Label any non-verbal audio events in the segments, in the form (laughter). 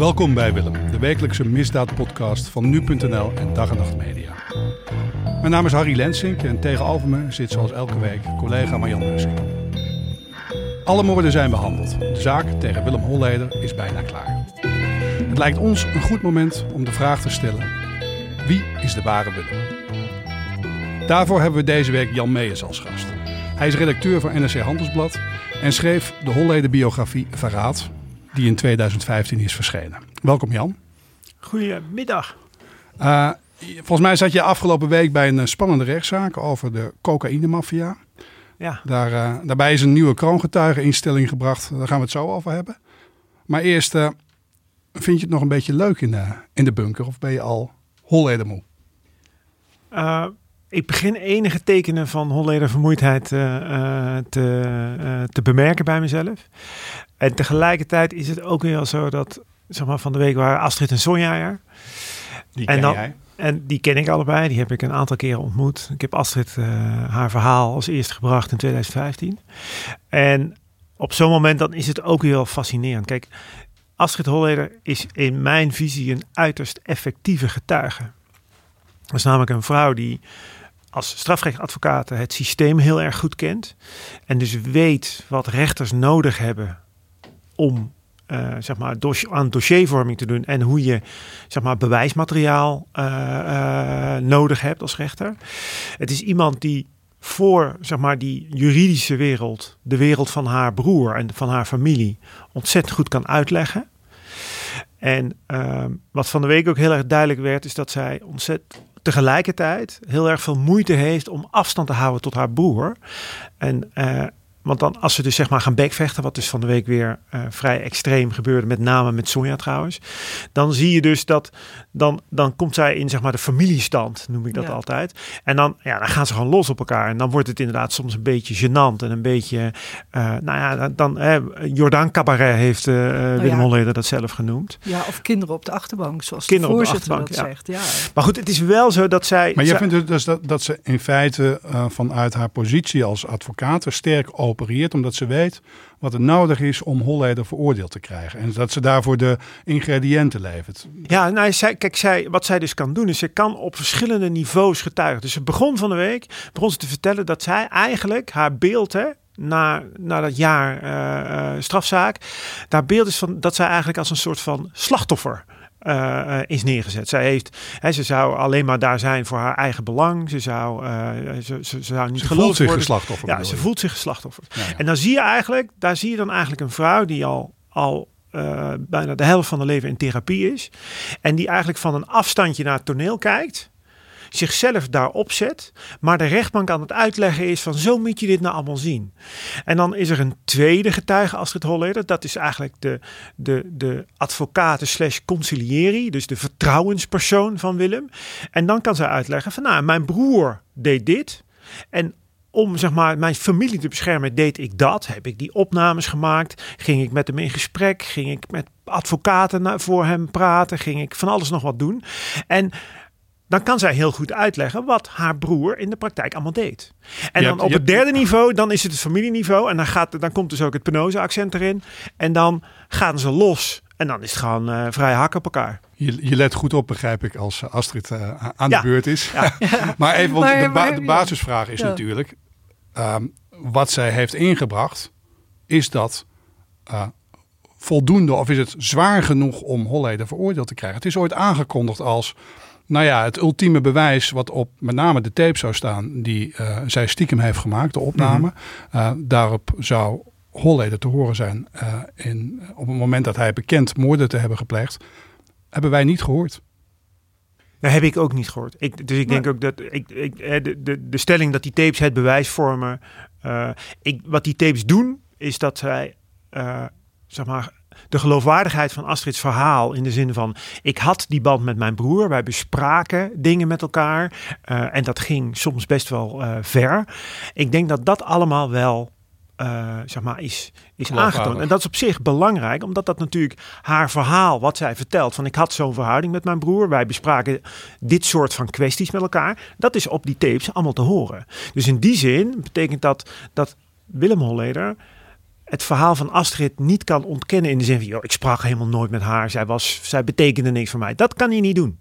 Welkom bij Willem, de wekelijkse misdaadpodcast van nu.nl en Dag en Nacht Media. Mijn naam is Harry Lensink en tegenover me zit zoals elke week collega Marjan Mussing. Alle moorden zijn behandeld. De zaak tegen Willem Holleder is bijna klaar. Het lijkt ons een goed moment om de vraag te stellen: wie is de ware Willem? Daarvoor hebben we deze week Jan Meijers als gast. Hij is redacteur van NRC Handelsblad en schreef de Holleder-biografie Verraad, die in 2015 is verschenen. Welkom Jan. Goedemiddag. Uh, volgens mij zat je afgelopen week bij een eh, spannende rechtszaak over de cocaïnemafia. Ja. Daar, uh, daarbij is een nieuwe kroongetuigeninstelling gebracht. Daar gaan we het zo over hebben. Maar eerst, uh, vind je het nog een beetje leuk in de, in de bunker? Of ben je al Holleder moe? ik begin enige tekenen van Holleder vermoeidheid te, te bemerken bij mezelf. En tegelijkertijd is het ook weer zo dat, zeg maar, van de week waren Astrid en Sonja er. Die ken en dan, jij? En die ken ik allebei. Die heb ik een aantal keren ontmoet. Ik heb Astrid uh, haar verhaal als eerste gebracht in 2015. En op zo'n moment dan is het ook weer wel fascinerend. Kijk, Astrid Holleder is in mijn visie een uiterst effectieve getuige. Dat is namelijk een vrouw die als strafrechtadvocaat het systeem heel erg goed kent. En dus weet wat rechters nodig hebben om uh, zeg maar, aan dossiervorming te doen en hoe je zeg maar, bewijsmateriaal uh, uh, nodig hebt als rechter. Het is iemand die voor zeg maar, die juridische wereld, de wereld van haar broer en van haar familie, ontzettend goed kan uitleggen. En wat van de week ook heel erg duidelijk werd, is dat zij ontzettend tegelijkertijd heel erg veel moeite heeft om afstand te houden tot haar broer. En want dan, als ze dus zeg maar gaan bekvechten, wat dus van de week weer uh, vrij extreem gebeurde, met name met Sonja trouwens, dan zie je dus dat, dan, dan komt zij in zeg maar de familiestand, noem ik dat ja. altijd. En dan, ja, dan gaan ze gewoon los op elkaar. En dan wordt het inderdaad soms een beetje gênant en een beetje, uh, nou ja, dan, eh, Jordaan Cabaret heeft uh, oh, Willem ja. Holleder dat zelf genoemd. Ja, of kinderen op de achterbank, zoals kinderen de voorzitter op de achterbank, dat ja. zegt. Ja. Maar goed, het is wel zo dat zij... Maar jij zij, vindt dus dat, dat ze in feite uh, vanuit haar positie als advocaat sterk opereert, omdat ze weet wat er nodig is om Holleder veroordeeld te krijgen. En dat ze daarvoor de ingrediënten levert. Ja, nou, zij, kijk, zij, wat zij dus kan doen, is ze kan op verschillende niveaus getuigen. Dus ze begon van de week, begon ze te vertellen dat zij eigenlijk haar beeld, hè, na, na dat jaar uh, uh, strafzaak, daar beeld is van dat zij eigenlijk als een soort van slachtoffer uh, is neergezet. Zij heeft, hè, ze zou alleen maar daar zijn voor haar eigen belang. Ze zou, uh, ze, ze, ze, zou niet ze voelt zich worden. slachtoffer. Ja, ze voelt zich geslachtoffer. Ja, ja. En dan zie je eigenlijk, daar zie je dan eigenlijk een vrouw die al, al uh, bijna de helft van haar leven in therapie is. En die eigenlijk van een afstandje naar het toneel kijkt zichzelf daarop zet, maar de rechtbank aan het uitleggen is van zo moet je dit nou allemaal zien. En dan is er een tweede getuige, Astrid Holleder, dat is eigenlijk de, de, de advocaat slash conciliëri, dus de vertrouwenspersoon van Willem. En dan kan zij uitleggen van nou, mijn broer deed dit en om zeg maar, mijn familie te beschermen, deed ik dat. Heb ik die opnames gemaakt. Ging ik met hem in gesprek. Ging ik met advocaten voor hem praten. Ging ik van alles nog wat doen. En dan kan zij heel goed uitleggen wat haar broer in de praktijk allemaal deed. En dan op het derde niveau, dan is het het familieniveau. En dan, gaat, dan komt dus ook het penose-accent erin. En dan gaan ze los. En dan is het gewoon uh, vrij hak op elkaar. Je, je, let goed op, begrijp ik, als Astrid uh, aan ja. de beurt is. Ja. (laughs) maar even, want maar, de, ba de, basisvraag is ja. natuurlijk... Um, wat zij heeft ingebracht, is dat uh, voldoende... of is het zwaar genoeg om Holleder veroordeeld te krijgen? Het is ooit aangekondigd als nou ja, het ultieme bewijs wat op met name de tape zou staan, die uh, zij stiekem heeft gemaakt, de opname. Mm -hmm. uh, daarop zou Holleder te horen zijn uh, in, op het moment dat hij bekend moorden te hebben gepleegd. Hebben wij niet gehoord. Dat heb ik ook niet gehoord. Ik, dus ik denk ook dat ik, ik, de, de, de stelling dat die tapes het bewijs vormen. ik, wat die tapes doen, is dat zij zeg maar, de geloofwaardigheid van Astrid's verhaal in de zin van ik had die band met mijn broer, wij bespraken dingen met elkaar uh, en dat ging soms best wel uh, ver. Ik denk dat dat allemaal wel uh, zeg maar, is, is aangetoond. En dat is op zich belangrijk, omdat dat natuurlijk haar verhaal, wat zij vertelt, van ik had zo'n verhouding met mijn broer, wij bespraken dit soort van kwesties met elkaar, dat is op die tapes allemaal te horen. Dus in die zin betekent dat dat Willem Holleder het verhaal van Astrid niet kan ontkennen in de zin van, joh, ik sprak helemaal nooit met haar, zij, was, zij betekende niks voor mij. Dat kan hij niet doen.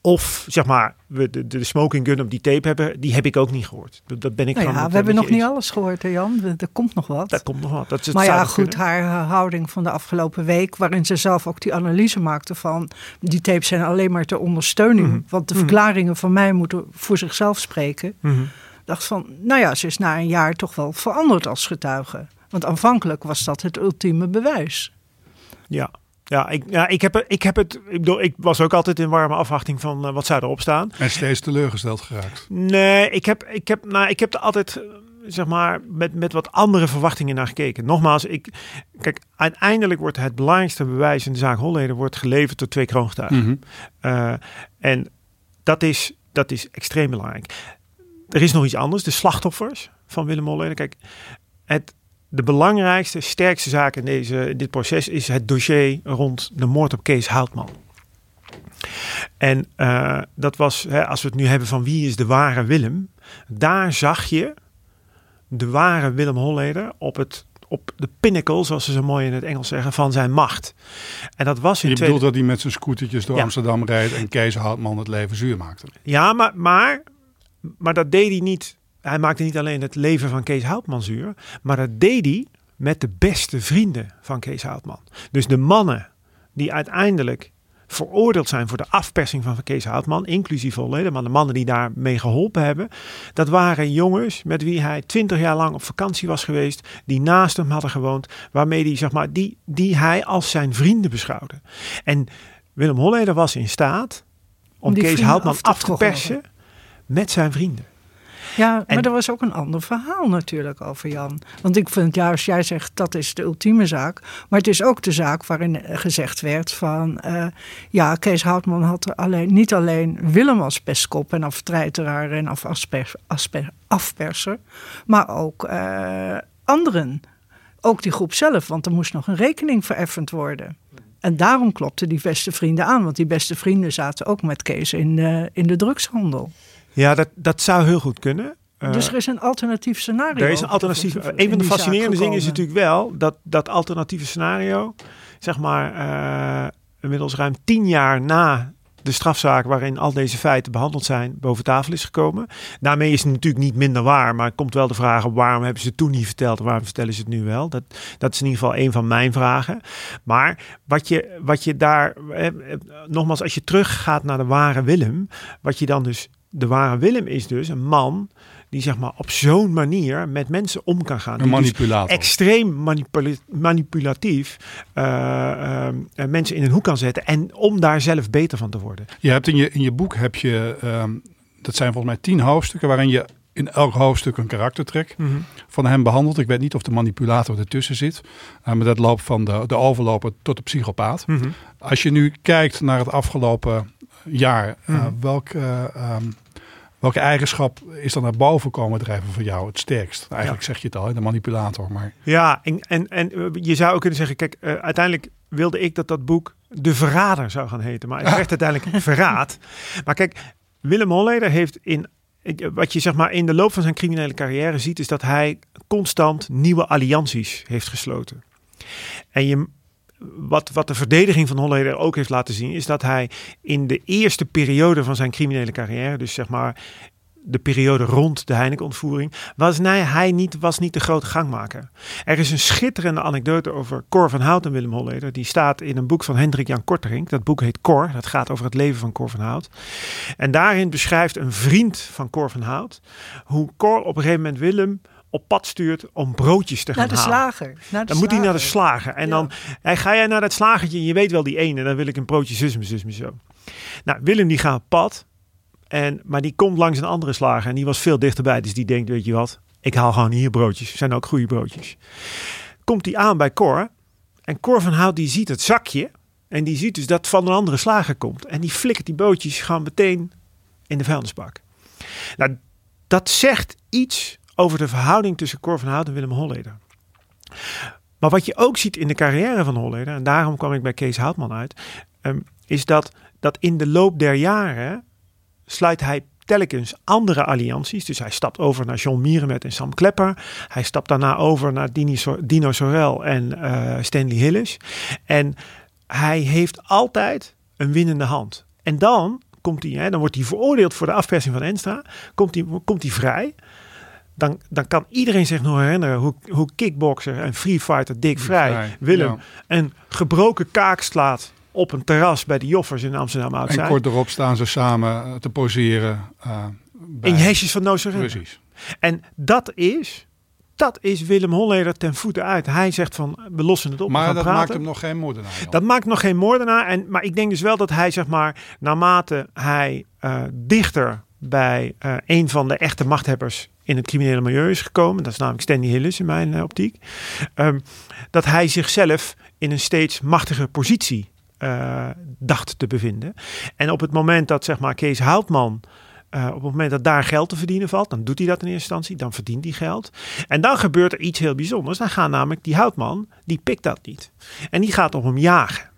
Of zeg maar, we de, de smoking gun op die tape hebben, die heb ik ook niet gehoord. Dat, ben ik Nou ja, we hebben nog niet alles gehoord, hè Jan. Er er komt nog wat. Dat komt nog wat. Dat is, het maar ja, goed, kunnen. haar houding van de afgelopen week, waarin ze zelf ook die analyse maakte van die tapes zijn alleen maar ter ondersteuning, Mhm. want de Mhm. verklaringen van mij moeten voor zichzelf spreken. Mhm. Dacht van, nou ja, ze is na een jaar toch wel veranderd als getuige. Want aanvankelijk was dat het ultieme bewijs. Ja. Ja, ik, ja ik, heb, ik heb het. Ik, bedoel, ik was ook altijd in warme afwachting van eh, wat zou erop staan. En steeds teleurgesteld geraakt. Nee, ik heb, ik heb, nou, ik heb er altijd, eh, zeg maar, met, met wat andere verwachtingen naar gekeken. Nogmaals, ik, kijk, uiteindelijk wordt het belangrijkste bewijs in de zaak Holleder wordt geleverd door twee kroongetuigen. Mhm. Eh, en dat is, dat is extreem belangrijk. Er is nog iets anders, de slachtoffers van Willem Holleder. Kijk, het, de belangrijkste, sterkste zaak in, deze, in dit proces is het dossier rond de moord op Kees Houtman. En eh, dat was, hè, als we het nu hebben van wie is de ware Willem, daar zag je de ware Willem Holleder op, het, op de pinnacle, zoals ze zo mooi in het Engels zeggen, van zijn macht. En dat was in Je tweede- bedoelt dat hij met zijn scootertjes door Ja. Amsterdam rijdt en Kees Houtman het leven zuur maakte. Ja, maar, maar, maar dat deed hij niet. Hij maakte niet alleen het leven van Kees Houtman zuur, maar dat deed hij met de beste vrienden van Kees Houtman. Dus de mannen die uiteindelijk veroordeeld zijn voor de afpersing van Kees Houtman, inclusief Holleder, maar de mannen die daarmee geholpen hebben, dat waren jongens met wie hij twintig jaar lang op vakantie was geweest, die naast hem hadden gewoond, waarmee die, zeg maar, die, die hij als zijn vrienden beschouwde. En Willem Holleder was in staat om, Kees Houtman af te af te troggelen. persen met zijn vrienden. Ja, En- maar er was ook een ander verhaal natuurlijk over Jan. Want ik vind juist, jij zegt dat is de ultieme zaak. Maar het is ook de zaak waarin gezegd werd van... eh, ja, Kees Houtman had er alleen, niet alleen Willem als pestkop en aftreiteraar en af, asper, asper- afperser... maar ook eh, anderen. Ook die groep zelf, want er moest nog een rekening vereffend worden. En daarom klopten die beste vrienden aan. Want die beste vrienden zaten ook met Kees in, de in de drugshandel. Ja, dat, dat zou heel goed kunnen. Eh, Dus er is een alternatief scenario. er is een alternatief. Een van de fascinerende dingen is natuurlijk wel dat dat alternatieve scenario, zeg maar, eh, inmiddels ruim tien jaar na de strafzaak waarin al deze feiten behandeld zijn, boven tafel is gekomen. Daarmee is het natuurlijk niet minder waar, maar komt wel de vraag op waarom hebben ze het toen niet verteld en waarom vertellen ze het nu wel. Dat, dat is in ieder geval een van mijn vragen. Maar wat je, wat je daar, eh, eh, nogmaals, als je teruggaat naar de ware Willem, wat je dan dus, de ware Willem is dus een man die zeg maar op zo'n manier met mensen om kan gaan. Een dus manipulator. extreem manipula- manipulatief eh, eh, eh, mensen in een hoek kan zetten en om daar zelf beter van te worden. Je hebt in je, in je boek heb je, ehm, dat zijn volgens mij tien hoofdstukken, waarin je in elk hoofdstuk een karaktertrek van hem behandelt. Ik weet niet of de manipulator ertussen zit, maar dat loopt van de, de overloper tot de psychopaat. Mhm. Als je nu kijkt naar het afgelopen jaar, Mhm. welk, ehm, welke eigenschap is er naar boven komen drijven voor jou het sterkst? Eigenlijk zeg je het al, de manipulator. Maar Ja, en, en, en eh, je zou ook kunnen zeggen, kijk, eh, uiteindelijk wilde ik dat dat boek De Verrader zou gaan heten, maar het (laughs) werd uiteindelijk Verraad. Maar kijk, Willem Holleder heeft in, ik- wat je zeg maar in de loop van zijn criminele carrière ziet, is dat hij constant nieuwe allianties heeft gesloten. En je, wat, wat de verdediging van Holleder ook heeft laten zien, is dat hij in de eerste periode van zijn criminele carrière, dus zeg maar de periode rond de Heineken-ontvoering, was nee, hij niet, was niet de grote gangmaker. Er is een schitterende anekdote over Cor van Hout en Willem Holleder. Die staat in een boek van Hendrik Jan Korterink. Dat boek heet Cor. Dat gaat over het leven van Cor van Hout. En daarin beschrijft een vriend van Cor van Hout hoe Cor op een gegeven moment Willem op pad stuurt om broodjes te gaan Naar de halen. slager. Naar de Dan moet hij naar de slager. En Ja. dan hey, ga jij naar dat slagertje. Je weet wel die ene. Dan wil ik een broodje zus me, zus zo. Nou, Willem die gaat op pad. En, maar die komt langs een andere slager. En die was veel dichterbij. Dus die denkt, weet je wat. Ik haal gewoon hier broodjes. Zijn ook goede broodjes. Komt hij aan bij Cor. En Cor van Hout die ziet het zakje. En die ziet dus dat het van een andere slager komt. En die flikkert die broodjes gewoon meteen in de vuilnisbak. Nou, dat zegt iets over de verhouding tussen Cor van Hout en Willem Holleder. Maar wat je ook ziet in de carrière van Holleder, en daarom kwam ik bij Kees Houtman uit, ehm, is dat, dat in de loop der jaren sluit hij telkens andere allianties. Dus hij stapt over naar John Mierenmet en Sam Klepper. Hij stapt daarna over naar Dino Sorel en uh, Stanley Hillis. En hij heeft altijd een winnende hand. En dan komt hij, hè, dan wordt hij veroordeeld voor de afpersing van Enstra. Komt hij, komt hij vrij. Dan, dan kan iedereen zich nog herinneren hoe, hoe kickboxer en freefighter Dick Vrij, Willem, een gebroken kaak slaat op een terras bij de Joffers in Amsterdam oud En kort erop staan ze samen eh, te poseren. Uh, in hesjes van No Precies. En dat is, dat is Willem Holleder ten voeten uit. Hij zegt van, we lossen het op, Maar dat praten. maakt hem nog geen moordenaar. Dat maakt nog geen moordenaar. En, maar ik denk dus wel dat hij, zeg maar, naarmate hij uh, dichter bij uh, een van de echte machthebbers in het criminele milieu is gekomen. Dat is namelijk Stanley Hillis in mijn uh, optiek. Um, dat hij zichzelf in een steeds machtiger positie uh, dacht te bevinden. En op het moment dat zeg maar Kees Houtman uh, op het moment dat daar geld te verdienen valt, dan doet hij dat in eerste instantie, dan verdient hij geld. En dan gebeurt er iets heel bijzonders. Dan gaat namelijk die houtman, die pikt dat niet. En die gaat op hem jagen.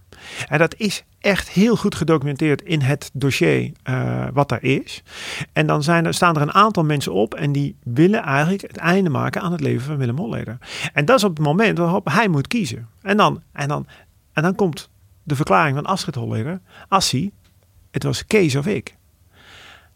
En dat is echt heel goed gedocumenteerd in het dossier uh, wat er is. En dan zijn er, staan er een aantal mensen op en die willen eigenlijk het einde maken aan het leven van Willem Holleder. En dat is op het moment waarop hij moet kiezen. En dan, en dan, en dan komt de verklaring van Astrid Holleder. Assie, het was Kees of ik.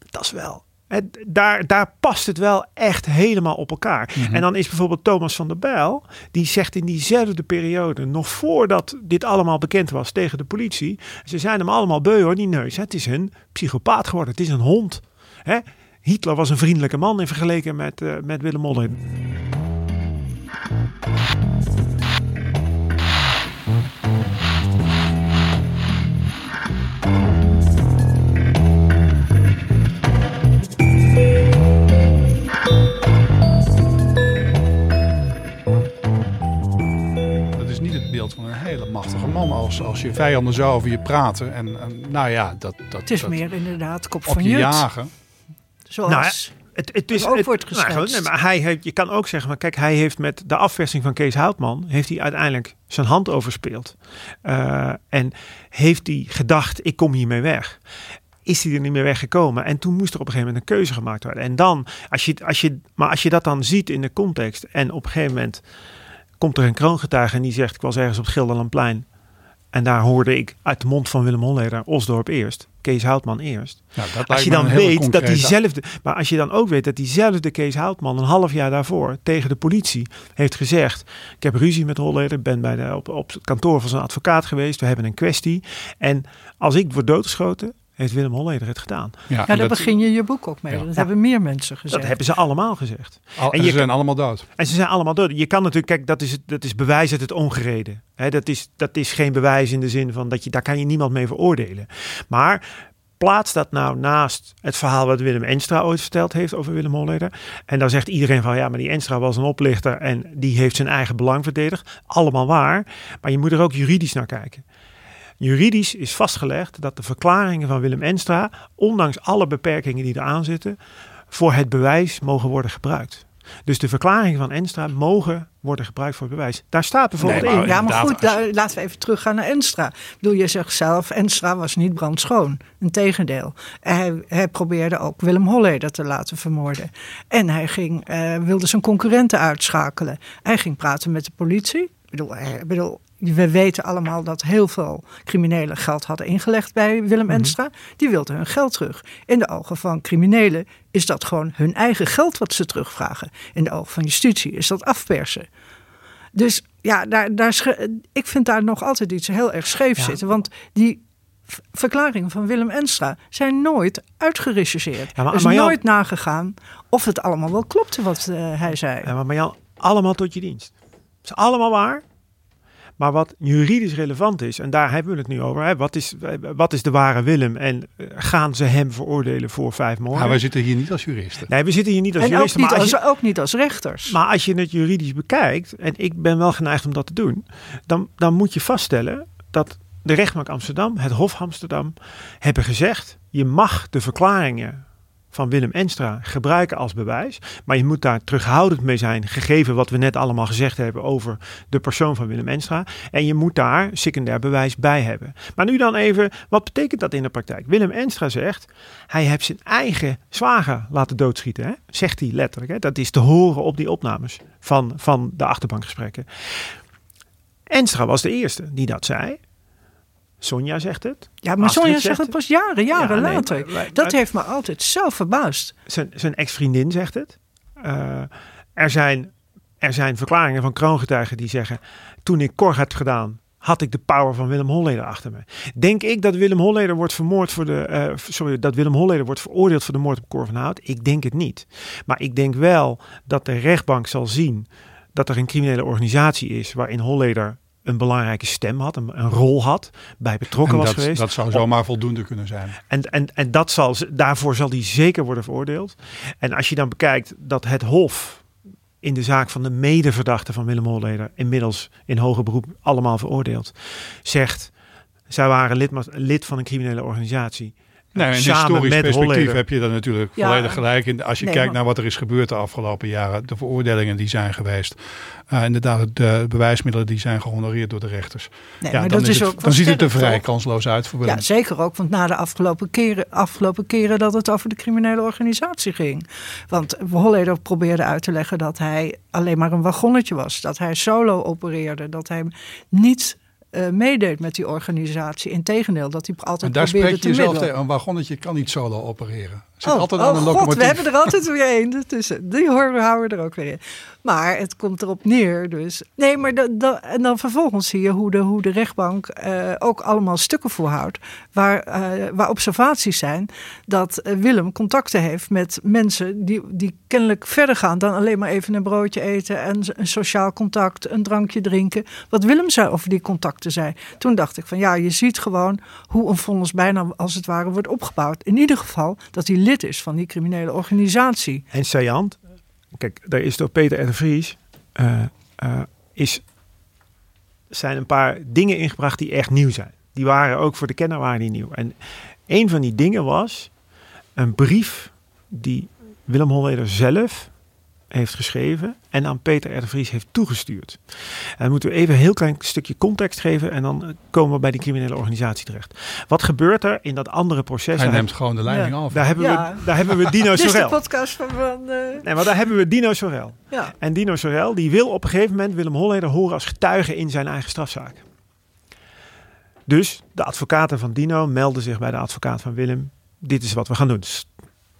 Dat is wel. Het, daar, daar past het wel echt helemaal op elkaar. Mm -hmm. En dan is bijvoorbeeld Thomas van der Bijl, die zegt in diezelfde periode, nog voordat dit allemaal bekend was tegen de politie, ze zijn hem allemaal beu hoor, die neus. Het is een psychopaat geworden, het is een hond. Hè? Hitler was een vriendelijke man in vergeleken met, uh, met Willem Moller. Een hele machtige man. Als, als je vijanden zo over je praten. En, en nou ja, dat, dat. Het is dat, meer inderdaad kop op van je Jut. jagen. Zoals Nou ja, het, het is, ook het- wordt geschetst. nou, nee, maar hij heeft, je kan ook zeggen, maar kijk, hij heeft met de afversing van Kees Houtman, heeft hij uiteindelijk zijn hand overspeeld. Eh, en heeft hij gedacht, ik kom hiermee weg. Is hij er niet meer weggekomen? En toen moest er op een gegeven moment een keuze gemaakt worden. En dan, als je, als je, maar als je dat dan ziet in de context en op een gegeven moment komt er een kroongetuige en die zegt, ik was ergens op het Schilderlandplein en daar hoorde ik uit de mond van Willem Holleder Osdorp eerst, Kees Houtman eerst. Nou, dat Als je dan weet dat diezelfde, maar als je dan ook weet dat diezelfde Kees Houtman een half jaar daarvoor tegen de politie heeft gezegd: Ik heb ruzie met Holleder, ben bij de, op, op het kantoor van zijn advocaat geweest, we hebben een kwestie. En als ik word doodgeschoten, heeft Willem Holleder het gedaan. Ja, Ja, en daar dat, begin je je boek ook mee. Ja. Dat hebben meer mensen gezegd. Dat hebben ze allemaal gezegd. al, en en je ze zijn allemaal dood. En ze zijn allemaal dood. Je kan natuurlijk, kijk, dat is, het- dat is bewijs uit het ongereden. Hè, dat, is, dat is geen bewijs in de zin van dat je, daar kan je niemand mee veroordelen. Maar plaats dat nou naast het verhaal wat Willem Enstra ooit verteld heeft over Willem Holleder. En dan zegt iedereen van ja, maar die Enstra was een oplichter en die heeft zijn eigen belang verdedigd. Allemaal waar. Maar je moet er ook juridisch naar kijken. Juridisch is vastgelegd dat de verklaringen van Willem Enstra, ondanks alle beperkingen die eraan zitten, voor het bewijs mogen worden gebruikt. Dus de verklaringen van Enstra mogen worden gebruikt voor het bewijs. Daar staat bijvoorbeeld Nee, maar- in. Ja, maar goed, daar- laten we even teruggaan naar Enstra. Ik bedoel, je zegt zelf, Enstra was niet brandschoon. Integendeel. Hij, hij probeerde ook Willem Holleder te laten vermoorden. En hij ging, eh, wilde zijn concurrenten uitschakelen. Hij ging praten met de politie. Ik bedoel, hij- ik bedoel, we weten allemaal dat heel veel criminelen geld hadden ingelegd bij Willem Enstra. Die wilden hun geld terug. In de ogen van criminelen is dat gewoon hun eigen geld wat ze terugvragen. In de ogen van justitie is dat afpersen. Dus ja, daar, daar, ik vind daar nog altijd iets heel erg scheef Ja. zitten. Want die verklaringen van Willem Enstra zijn nooit uitgerechercheerd. Ja, maar- is nooit nagegaan of het allemaal wel klopte wat eh, hij zei. Ja, maar Marjan, allemaal tot je dienst. Het is allemaal waar. Maar wat juridisch relevant is, en daar hebben we het nu over. Hè, wat, is, wat is de ware Willem? En eh, gaan ze hem veroordelen voor vijf moorden? Maar wij zitten hier niet als juristen. Nee, we zitten hier niet als en ook juristen. niet, maar als als, je- ook niet als rechters. Maar als je het juridisch bekijkt, en ik ben wel geneigd om dat te doen, dan, dan moet je vaststellen dat de rechtbank Amsterdam, het Hof Amsterdam, hebben gezegd: je mag de verklaringen van Willem Enstra gebruiken als bewijs. Maar je moet daar terughoudend mee zijn, gegeven wat we net allemaal gezegd hebben over de persoon van Willem Enstra. En je moet daar secundair bewijs bij hebben. Maar nu dan even, wat betekent dat in de praktijk? Willem Enstra zegt, hij heeft zijn eigen zwager laten doodschieten. Hè? Zegt hij letterlijk. Hè? Dat is te horen op die opnames van, van de achterbankgesprekken. Enstra was de eerste die dat zei. Sonja zegt het. Ja, maar Astrid Sonja zegt het pas jaren, jaren Ja, nee, later. maar- maar- dat maar- heeft me altijd zo verbaasd. Zijn, zijn ex-vriendin zegt het. Eh, er, zijn, er zijn verklaringen van kroongetuigen die zeggen... toen ik Cor had gedaan, had ik de power van Willem Holleder achter me. Denk ik dat Willem Holleder wordt vermoord voor de... eh, sorry, dat Willem Holleder wordt veroordeeld voor de moord op Cor van Hout? Ik denk het niet. Maar ik denk wel dat de rechtbank zal zien... dat er een criminele organisatie is... waarin Holleder een belangrijke stem had, een, een rol had, bij betrokken En was dat, geweest. dat zou zomaar voldoende kunnen zijn. En, en, en dat zal, daarvoor zal die zeker worden veroordeeld. En als je dan bekijkt dat het Hof in de zaak van de medeverdachte van Willem Holleder inmiddels in hoger beroep allemaal veroordeeld, zegt zij waren lid, lid van een criminele organisatie. Nee, in Samen historisch met perspectief Holleder. heb je daar natuurlijk Ja. volledig gelijk in. Als je Nee, kijkt maar- naar wat er is gebeurd de afgelopen jaren, de veroordelingen die zijn geweest, eh, inderdaad de bewijsmiddelen die zijn gehonoreerd door de rechters. Nee, ja, maar dan, dat is is het, ook dan ziet het er vrij toch? kansloos uit voor Willem. Ja, zeker ook. Want na de afgelopen keren, afgelopen keren dat het over de criminele organisatie ging. Want Holleder probeerde uit te leggen dat hij alleen maar een wagonnetje was. Dat hij solo opereerde. Dat hij niet eh, meedeed met die organisatie. Integendeel, dat hij en altijd daar probeerde spreek je jezelf tegen. Een wagonnetje kan niet solo opereren. Zit Oh, altijd oh aan een god, locomotief. we hebben er altijd weer één. Die horen we houden we er ook weer in. Maar het komt erop neer dus. Nee, maar da- da- en dan vervolgens zie je hoe de, hoe de rechtbank eh, ook allemaal stukken voorhoudt. Waar, eh, waar observaties zijn dat eh, Willem contacten heeft met mensen die, die kennelijk verder gaan dan alleen maar even een broodje eten en een sociaal contact, een drankje drinken. Wat Willem zei over die contacten zei. Toen dacht ik van ja, je ziet gewoon hoe een vonnis bijna als het ware wordt opgebouwd. In ieder geval dat hij lid is van die criminele organisatie. En saillant, kijk, daar is door Peter R. de Vries, eh, is, zijn een paar dingen ingebracht die echt nieuw zijn. Die waren ook voor de kenner waren die nieuw. En een van die dingen was een brief die Willem Holleder zelf heeft geschreven en aan Peter R. de Vries heeft toegestuurd. En dan moeten we even een heel klein stukje context geven en dan komen we bij die criminele organisatie terecht. Wat gebeurt er in dat andere proces? Hij neemt gewoon de leiding Ja. af. daar hebben, Ja. we, daar hebben we (laughs) Dino Dit is de Sorel. podcast van... van eh, Nee, maar daar hebben we Dino Sorel. ja. En Dino Sorel die wil op een gegeven moment Willem Holleder horen als getuige in zijn eigen strafzaak. Dus de advocaten van Dino melden zich bij de advocaat van Willem. Dit is wat we gaan doen.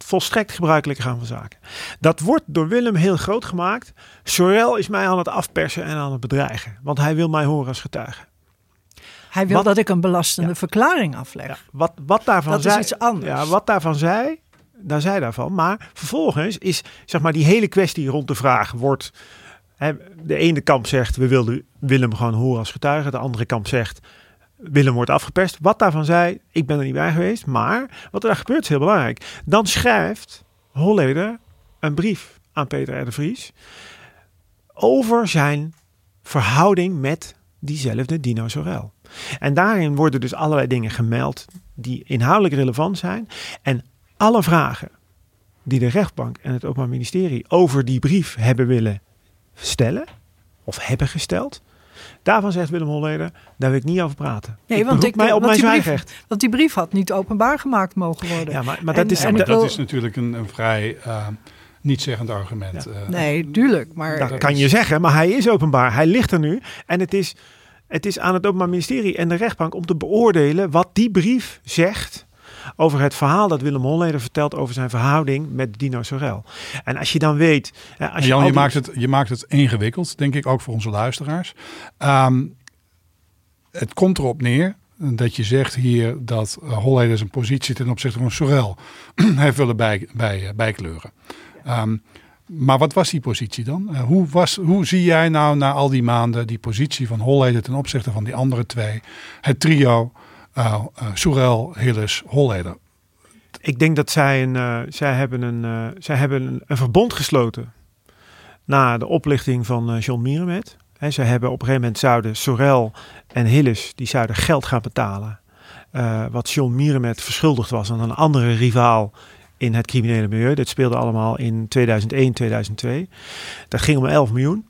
Volstrekt gebruikelijke gang van zaken. Dat wordt door Willem heel groot gemaakt. Sorel is mij aan het afpersen en aan het bedreigen. Want hij wil mij horen als getuige. Hij wil Wat- dat ik een belastende Ja. verklaring afleg. Ja, wat, wat daarvan Dat is iets anders. Ja, wat daarvan zei, daar zei daarvan. Maar vervolgens is zeg maar die hele kwestie rond de vraag wordt. Hè, de ene kamp zegt we wilden Willem gewoon horen als getuige. De andere kamp zegt Willem wordt afgeperst. Wat daarvan zei, ik ben er niet bij geweest. Maar wat er daar gebeurt is heel belangrijk. Dan schrijft Holleder een brief aan Peter R. Vries over zijn verhouding met diezelfde Dino Sorel. En daarin worden dus allerlei dingen gemeld die inhoudelijk relevant zijn. En alle vragen die de rechtbank en het Openbaar Ministerie over die brief hebben willen stellen, of hebben gesteld, daarvan zegt Willem Holleder, daar wil ik niet over praten. Nee, ik want ik- mij op mijn die brief- zwijgrecht. Want die brief had niet openbaar gemaakt mogen worden. Ja, maar, maar En- dat is... en dat- wil- is natuurlijk een, een vrij eh niet-zeggend argument. eh. nee, tuurlijk. Maar Dat dat kan is- je zeggen, maar hij is openbaar. Hij ligt er nu. En het is, het is aan het Openbaar Ministerie en de rechtbank om te beoordelen wat die brief zegt over het verhaal dat Willem Holleder vertelt over zijn verhouding met Dino Sorel. En als je dan weet... Als Jan, je, maakt het, je maakt het ingewikkeld, denk ik, ook voor onze luisteraars. Ehm, het komt erop neer dat je zegt hier dat uh, Holleder zijn positie ten opzichte van Sorel (clears throat) heeft willen bij, bij, eh, bijkleuren. Ehm, maar wat was die positie dan? Eh, hoe, was, hoe zie jij nou na al die maanden die positie van Holleder ten opzichte van die andere twee? Het trio uh, uh, Sorel, Hilles, Holleder. Ik denk dat zij, een, uh, zij hebben, een, zij hebben een, een verbond gesloten na de oplichting van John Mierenmet. He, zij hebben op een gegeven moment zouden Sorel en Hilles die zouden geld gaan betalen. Wat John Mierenmet verschuldigd was aan een andere rivaal in het criminele milieu. Dit speelde allemaal in 2001, 2002. Dat ging om 11 miljoen.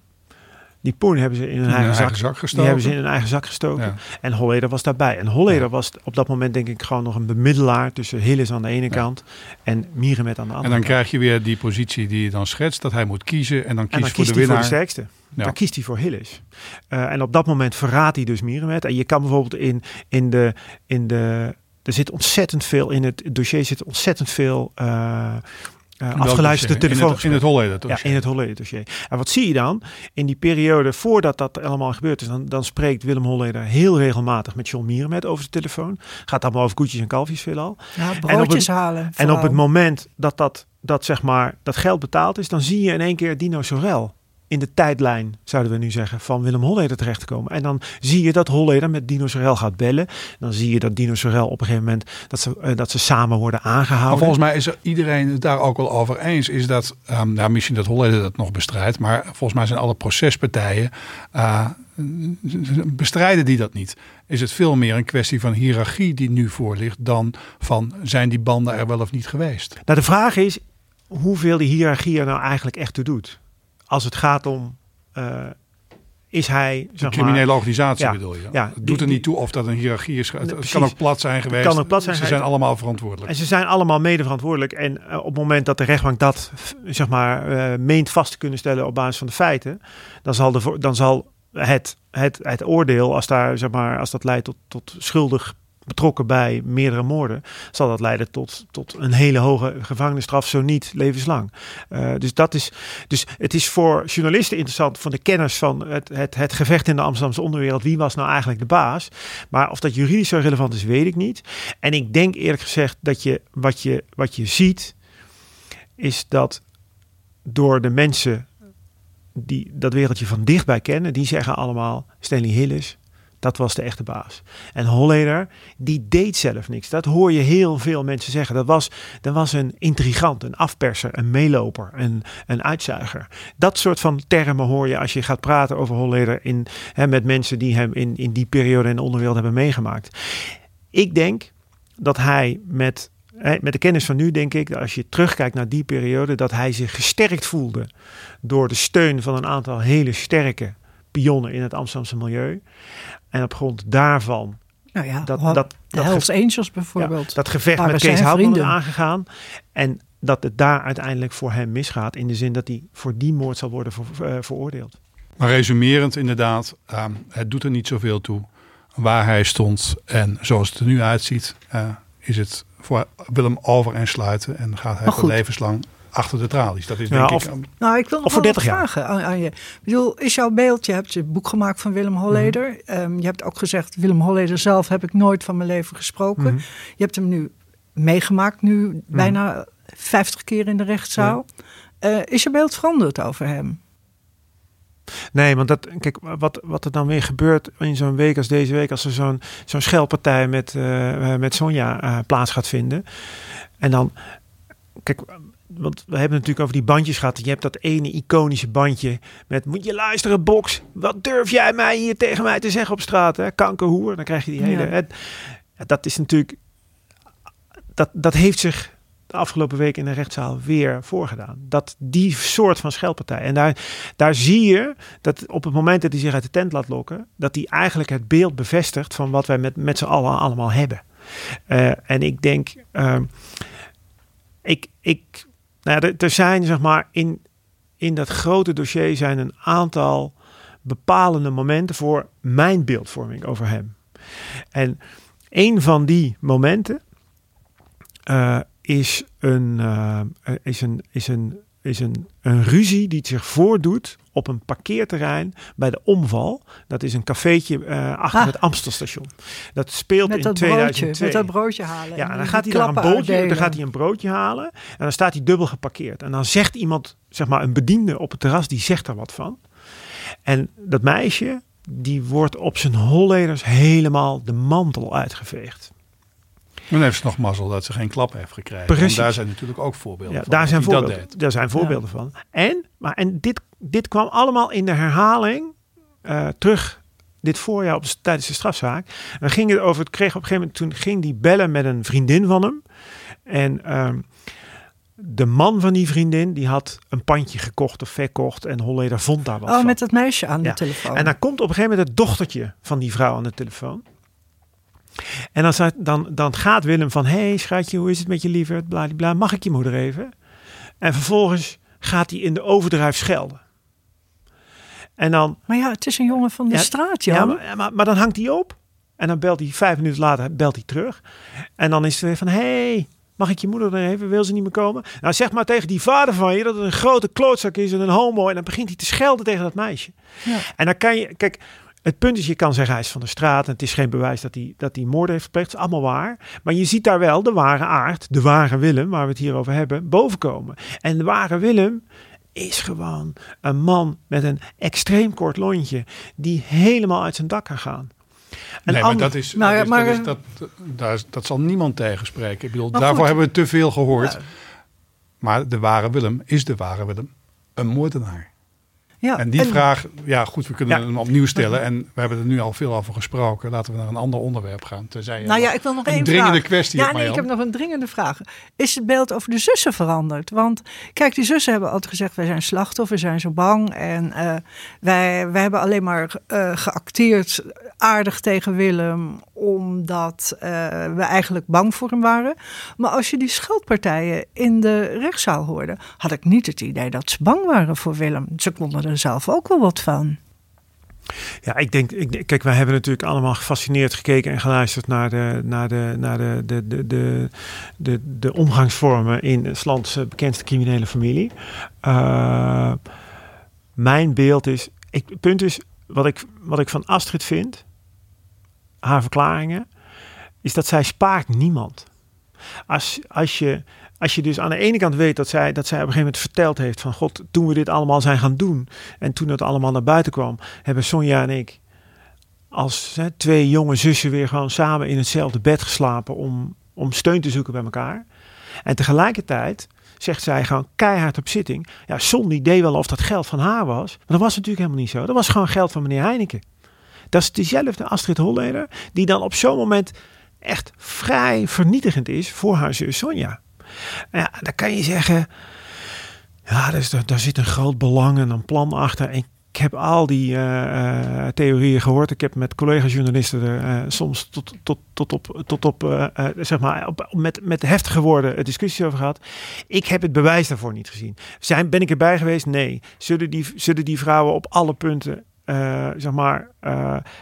Die poen hebben ze in hun In eigen, hun zak, eigen zak die gestoken. hebben ze in hun eigen zak gestoken. Ja. En Holleder was daarbij. En Holleder Ja. was op dat moment denk ik gewoon nog een bemiddelaar tussen Hillis aan de ene Ja. kant en Mierenmet aan de andere En dan kant. krijg je weer die positie die je dan schetst, dat hij moet kiezen en dan En kiest dan voor de hij voor de winnaar. sterkste. Ja. Dan kiest hij voor Hillis. Eh, en op dat moment verraadt hij dus Mierenmet. En je kan bijvoorbeeld in, in de... In de er zit ontzettend veel in het dossier, zit ontzettend veel eh, welk afgeluisterde dossier? telefoons. In het, in het Holleder Ja, dossier. in het Holleder dossier. En wat zie je dan? In die periode voordat dat allemaal gebeurd is, dan, dan spreekt Willem Holleder heel regelmatig met John Mierenmet over de telefoon. Gaat allemaal over koetjes en kalfjes veelal. Ja, op broodjes het- halen. En op het moment dat dat, dat, zeg maar, dat geld betaald is, dan zie je in één keer Dino Sorel in de tijdlijn, zouden we nu zeggen, van Willem Holleder terechtkomen. En dan zie je dat Holleder met Dino Sorel gaat bellen. Dan zie je dat Dino Sorel op een gegeven moment, dat ze, eh, dat ze samen worden Maar aangehouden. volgens mij is er iedereen het daar ook wel over eens. Is dat, ehm, nou, misschien dat Holleder dat nog bestrijdt. Maar volgens mij zijn alle procespartijen. eh, bestrijden die dat niet. Is het veel meer een kwestie van hiërarchie die nu voor ligt. Dan van zijn die banden er wel of niet geweest. Nou, de vraag is hoeveel die hiërarchie er nou eigenlijk echt toe doet. Als het gaat om, eh, is hij, Een zeg criminele maar, organisatie ja, bedoel je. ja, het doet er niet toe of dat een hiërarchie is. Het, precies. kan ook plat zijn geweest. kan ook plat zijn Ze zijn allemaal verantwoordelijk. En ze zijn allemaal mede verantwoordelijk. En eh, op het moment dat de rechtbank dat zeg maar, eh, meent vast te kunnen stellen op basis van de feiten, dan zal, de, dan zal het, het, het oordeel, als, daar, zeg maar, als dat leidt tot, tot schuldig betrokken bij meerdere moorden, zal dat leiden tot, tot een hele hoge gevangenisstraf, zo niet levenslang. Eh, dus, dat is, dus het is voor journalisten interessant, van de kenners van het, het, het gevecht in de Amsterdamse onderwereld, wie was nou eigenlijk de baas? Maar of dat juridisch zo relevant is, weet ik niet. En ik denk eerlijk gezegd dat je wat je, wat je ziet, is dat door de mensen die dat wereldje van dichtbij kennen, die zeggen allemaal Stanley Hillis, dat was de echte baas. En Holleder, die deed zelf niks. Dat hoor je heel veel mensen zeggen. Dat was, dat was een intrigant, een afperser, een meeloper, een, een uitzuiger. Dat soort van termen hoor je als je gaat praten over Holleder in, hè, met mensen die hem in, in die periode in de onderwereld hebben meegemaakt. Ik denk dat hij met, met de kennis van nu, denk ik, als je terugkijkt naar die periode, dat hij zich gesterkt voelde door de steun van een aantal hele sterke pionnen in het Amsterdamse milieu. En op grond daarvan Nou ja, dat, ho- dat, de dat, Hells ge- Angels ja, bijvoorbeeld. dat gevecht met Kees Houtman aangegaan. En dat het daar uiteindelijk voor hem misgaat. In de zin dat hij voor die moord zal worden ver- eh, veroordeeld. Maar resumerend inderdaad, ehm, het doet er niet zoveel toe waar hij stond. En zoals het er nu uitziet, eh, is het voor Willem over en sluiten. En gaat hij voor levenslang achter de tralies. Dat is Ja, denk of- ik... Nou, ik wil nog Of voor wel 30 wat jaar. vragen aan, aan je. Ik bedoel, is jouw beeld, je hebt het boek gemaakt van Willem Holleder. Mhm. Ehm, je hebt ook gezegd, Willem Holleder zelf heb ik nooit van mijn leven gesproken. Mhm. Je hebt hem nu meegemaakt, nu bijna 50 keer in de rechtszaal. Eh, is je beeld veranderd over hem? Nee, want dat, kijk, wat, wat er dan weer gebeurt in zo'n week als deze week, als er zo'n zo'n schelpartij met, eh, met Sonja eh, plaats gaat vinden. En dan, kijk, want we hebben het natuurlijk over die bandjes gehad. Je hebt dat ene iconische bandje met, moet je luisteren, box, wat durf jij mij hier tegen mij te zeggen op straat, hè? kankerhoer. Dan krijg je die hele, Ja. dat is natuurlijk, dat, dat heeft zich de afgelopen week in de rechtszaal weer voorgedaan. Dat die soort van schelpartij. En daar, daar zie je dat op het moment dat hij zich uit de tent laat lokken, dat hij eigenlijk het beeld bevestigt van wat wij met, met z'n allen allemaal hebben. Eh, en ik denk, ehm, ik, ik, nou er, zijn zeg maar in, in dat grote dossier zijn een aantal bepalende momenten voor mijn beeldvorming over hem. En een van die momenten eh, is, een, eh, is, een, is, een, is een, een ruzie die zich voordoet op een parkeerterrein bij de omval. Dat is een cafeetje eh, achter Ah. het Amstelstation. Dat speelt Met in dat broodje, 2002. met dat broodje halen. Ja, en dan gaat hij daar een broodje, dan uitdelen. gaat hij een broodje halen en dan staat hij dubbel geparkeerd. En dan zegt iemand, zeg maar een bediende op het terras, die zegt er wat van. En dat meisje, die wordt op zijn holleders helemaal de mantel uitgeveegd. Dan heeft ze nog mazzel dat ze geen klap heeft gekregen. Precies. Want daar zijn natuurlijk ook voorbeelden Ja, van. daar zijn voorbeelden, daar zijn voorbeelden van. En, maar, en dit, dit kwam allemaal in de herhaling eh, terug dit voorjaar op, tijdens de strafzaak. En dan ging het over, het kreeg op een gegeven moment, toen ging die bellen met een vriendin van hem. En ehm, de man van die vriendin, die had een pandje gekocht of verkocht. En Holleder vond daar wat Oh, van. met dat meisje aan Ja. de telefoon. En dan komt op een gegeven moment het dochtertje van die vrouw aan de telefoon. En dan, dan, dan gaat Willem van, hé hey, schatje, hoe is het met je lieverd? Bladibla, mag ik je moeder even? En vervolgens gaat hij in de overdrijf schelden. En dan, Maar ja, het is een jongen van de Ja, straat, ja, Jan. maar, maar, maar dan hangt hij op. En dan belt hij vijf minuten later belt hij terug. En dan is het weer van, hé, hey, mag ik je moeder er even? Wil ze niet meer komen? Nou, zeg maar tegen die vader van je dat het een grote klootzak is en een homo. En dan begint hij te schelden tegen dat meisje. Ja. En dan kan je, kijk, het punt is, je kan zeggen hij is van de straat en het is geen bewijs dat hij, dat hij moord heeft gepleegd. Het is allemaal waar. Maar je ziet daar wel de ware aard, de ware Willem, waar we het hier over hebben, bovenkomen. En de ware Willem is gewoon een man met een extreem kort lontje die helemaal uit zijn dak kan gaan. Een nee, maar dat is, Nou ja, dat, is, maar- dat, is- dat, daar is- dat zal niemand tegenspreken. Ik bedoel, daarvoor goed. hebben we te veel gehoord. Maar de ware Willem is de ware Willem een moordenaar. Ja, En die vraag, ja goed, we kunnen Ja. hem opnieuw stellen. En we hebben er nu al veel over gesproken. Laten we naar een ander onderwerp gaan. Nou ja, ik wil nog een één dringende vraag. kwestie Ja, nee, ik heb nog een dringende vraag. Is het beeld over de zussen veranderd? Want kijk, die zussen hebben altijd gezegd: wij zijn slachtoffer, zijn zo bang. En eh, wij, wij hebben alleen maar eh, geacteerd aardig tegen Willem, omdat eh, we eigenlijk bang voor hem waren. Maar als je die scheldpartijen in de rechtszaal hoorde, had ik niet het idee dat ze bang waren voor Willem. Ze konden er zelf ook wel wat van. Ja, ik denk, ik, kijk, wij hebben natuurlijk allemaal gefascineerd gekeken en geluisterd naar de, naar de, naar de, de, de, de, de, omgangsvormen in het lands bekendste criminele familie. Eh, mijn beeld is, ik, het punt is, wat ik, wat ik van Astrid vind, haar verklaringen, is dat zij spaart niemand. Als, als, je, als je dus aan de ene kant weet dat zij, dat zij op een gegeven moment verteld heeft van God, toen we dit allemaal zijn gaan doen en toen het allemaal naar buiten kwam, hebben Sonja en ik als twee jonge zussen weer gewoon samen in hetzelfde bed geslapen om, om steun te zoeken bij elkaar. En tegelijkertijd zegt zij gewoon keihard op zitting. Ja, Son deed wel of dat geld van haar was. Maar dat was natuurlijk helemaal niet zo. Dat was gewoon geld van meneer Heineken. Dat is dezelfde Astrid Holleder die dan op zo'n moment echt vrij vernietigend is voor haar zus Sonja. Ja, dan kan je zeggen, ja, daar, is, daar zit een groot belang en een plan achter. Ik heb al die eh, eh, theorieën gehoord. Ik heb met collega-journalisten er eh, soms tot, tot, tot op, tot op zeg maar, op, met, met heftige woorden discussies over gehad. Ik heb het bewijs daarvoor niet gezien. Zijn, ben ik erbij geweest? Nee. Zullen die, zullen die vrouwen op alle punten zeg maar,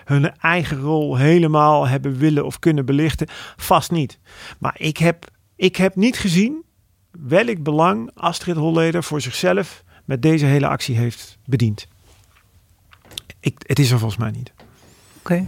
hun eigen rol helemaal hebben willen of kunnen belichten? Vast niet. Maar ik heb, ik heb niet gezien welk belang Astrid Holleder voor zichzelf met deze hele actie heeft bediend. Ik, het is er volgens mij niet. Oké.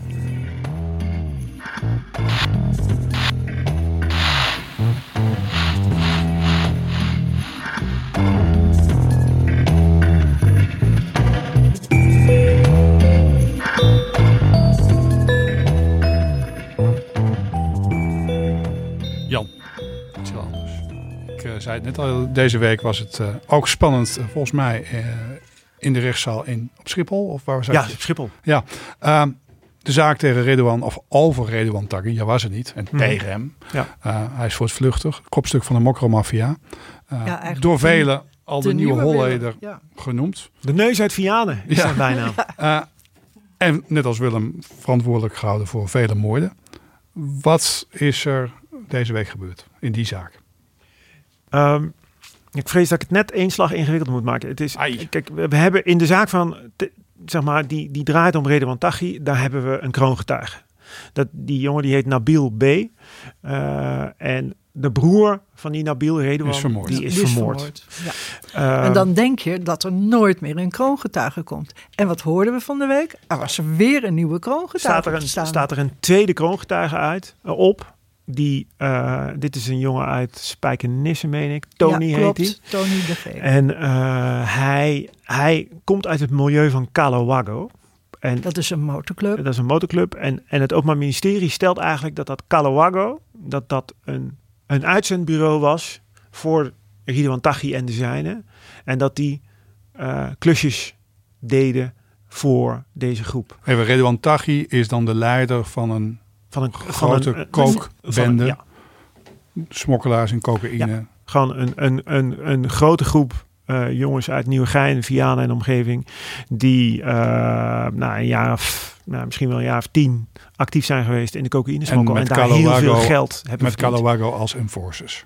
Zei het net al, deze week was het eh, ook spannend, eh, volgens mij, eh, in de rechtszaal in, op Schiphol. Of waar was Ja, het? Schiphol. Ja, ehm, de zaak tegen Redouan, of over Redouan Taghi, ja was het niet, en Mhm. tegen hem. Ja. Eh, hij is voortvluchtig, kopstuk van de mokromafia. Eh Ja, eigenlijk door velen al de, nieuwe, Willem. Holleder Ja. genoemd. De neus uit Vianen is Ja. zijn bijnaam. (laughs) Eh, en net als Willem verantwoordelijk gehouden voor vele moorden. Wat is er deze week gebeurd in die zaak? Ehm, ik vrees dat ik het net één slag ingewikkeld moet maken. Het is, Ai. kijk, we, hebben in de zaak van, te- zeg maar, die, die draait om Redouan Taghi, daar hebben we een kroongetuige. Dat, die jongen die heet Nabil B. Eh, en de broer van die Nabil Redouan, Is vermoord. die is Die vermoord. Ja. Eh, En dan denk je dat er nooit meer een kroongetuige komt. En wat hoorden we van de week? Er was er weer een nieuwe kroongetuige staat er, een, staat er een tweede kroongetuige uit, eh, op. Die, eh, dit is een jongen uit Spijkenisse, meen ik. Tony ja, heet klopt. hij. Tony de G. En eh, hij, hij komt uit het milieu van Calawago. En Dat is een motorclub. dat is een motorclub. En, en het Openbaar Ministerie stelt eigenlijk dat dat Calawago... dat dat een, een uitzendbureau was voor Ridwan Taghi en de zijnen. En dat die eh, klusjes deden voor deze groep. Even, Redouan Taghi is dan de leider van een Van een Grote van een- kookbende. van ja, smokkelaars in cocaïne. Gewoon een, een, een, een grote groep uh, jongens uit Nieuwegein, Vianen en omgeving, die uh, nou, een jaar of, nou, misschien wel een jaar of tien actief zijn geweest in de cocaïnesmokkel en, en daar heel veel geld hebben Met Calawago als enforcers.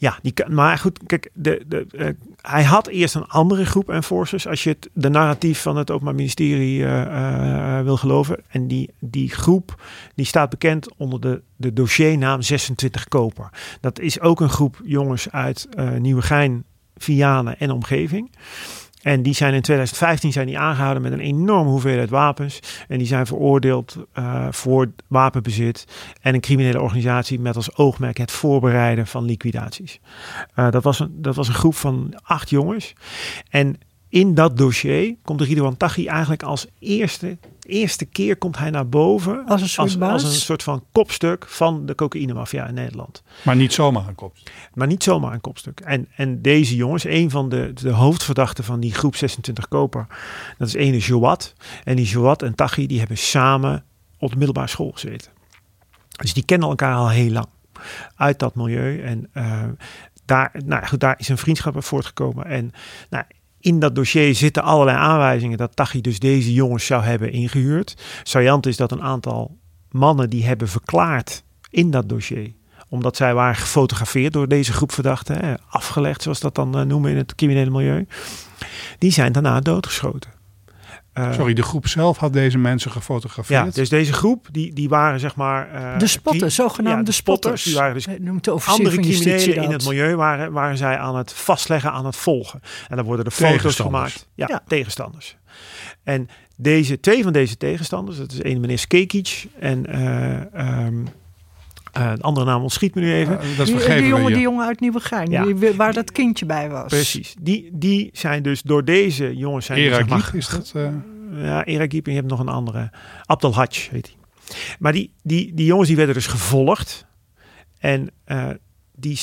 Ja, die, maar goed, kijk, de, de, uh, hij had eerst een andere groep enforcers. Als je het, de narratief van het Openbaar Ministerie uh, uh, wil geloven. En die, die groep die staat bekend onder de, de dossiernaam 26 Koper. Dat is ook een groep jongens uit Nieuwegein, Vianen en omgeving. En die zijn in 2015 zijn die aangehouden met een enorme hoeveelheid wapens. En die zijn veroordeeld uh, voor wapenbezit en een criminele organisatie met als oogmerk het voorbereiden van liquidaties. Uh, dat, was een, dat was een groep van acht jongens. En in dat dossier komt Ridouan Taghi eigenlijk als eerste, eerste keer komt hij naar boven. Als een soort, als, als een soort van kopstuk van de cocaïnemafia in Nederland. Maar niet zomaar een kopstuk. Maar niet zomaar een kopstuk. En, en deze jongens, een van de, de hoofdverdachten van die groep 26 koper, dat is ene Jowat. En die Jowat en Taghi, die hebben samen op de middelbare school gezeten. Dus die kennen elkaar al heel lang uit dat milieu. En uh, daar, nou goed, daar is een vriendschap uit voortgekomen. En nou, in dat dossier zitten allerlei aanwijzingen dat Tachi dus deze jongens zou hebben ingehuurd. Saillant is dat een aantal mannen die hebben verklaard in dat dossier omdat zij waren gefotografeerd door deze groep verdachten, afgelegd zoals dat dan noemen in het criminele milieu. Die zijn daarna doodgeschoten. Uh, Sorry, de groep zelf had deze mensen gefotografeerd? Ja, dus deze groep, die, die waren zeg maar... Uh, de spotters, zogenaamde ja, de spotters. Die waren dus noemt de andere criminelen in het milieu waren, waren zij aan het vastleggen, aan het volgen. En dan worden er foto's gemaakt. Ja, ja, tegenstanders. En deze, twee van deze tegenstanders, dat is een meneer Skekic en... Uh, um, uh, de andere naam ontschiet me nu even. Uh, dat die, die, jongen, die jongen uit Nieuwegein, ja. die, waar dat kindje bij was. Precies. Die, die zijn dus door deze jongens... Zijn Era zeg maar, is dat? Uh... Ja, Era en je hebt nog een andere. Abdel Haj heet hij. Maar die, die, die jongens die werden dus gevolgd. En die,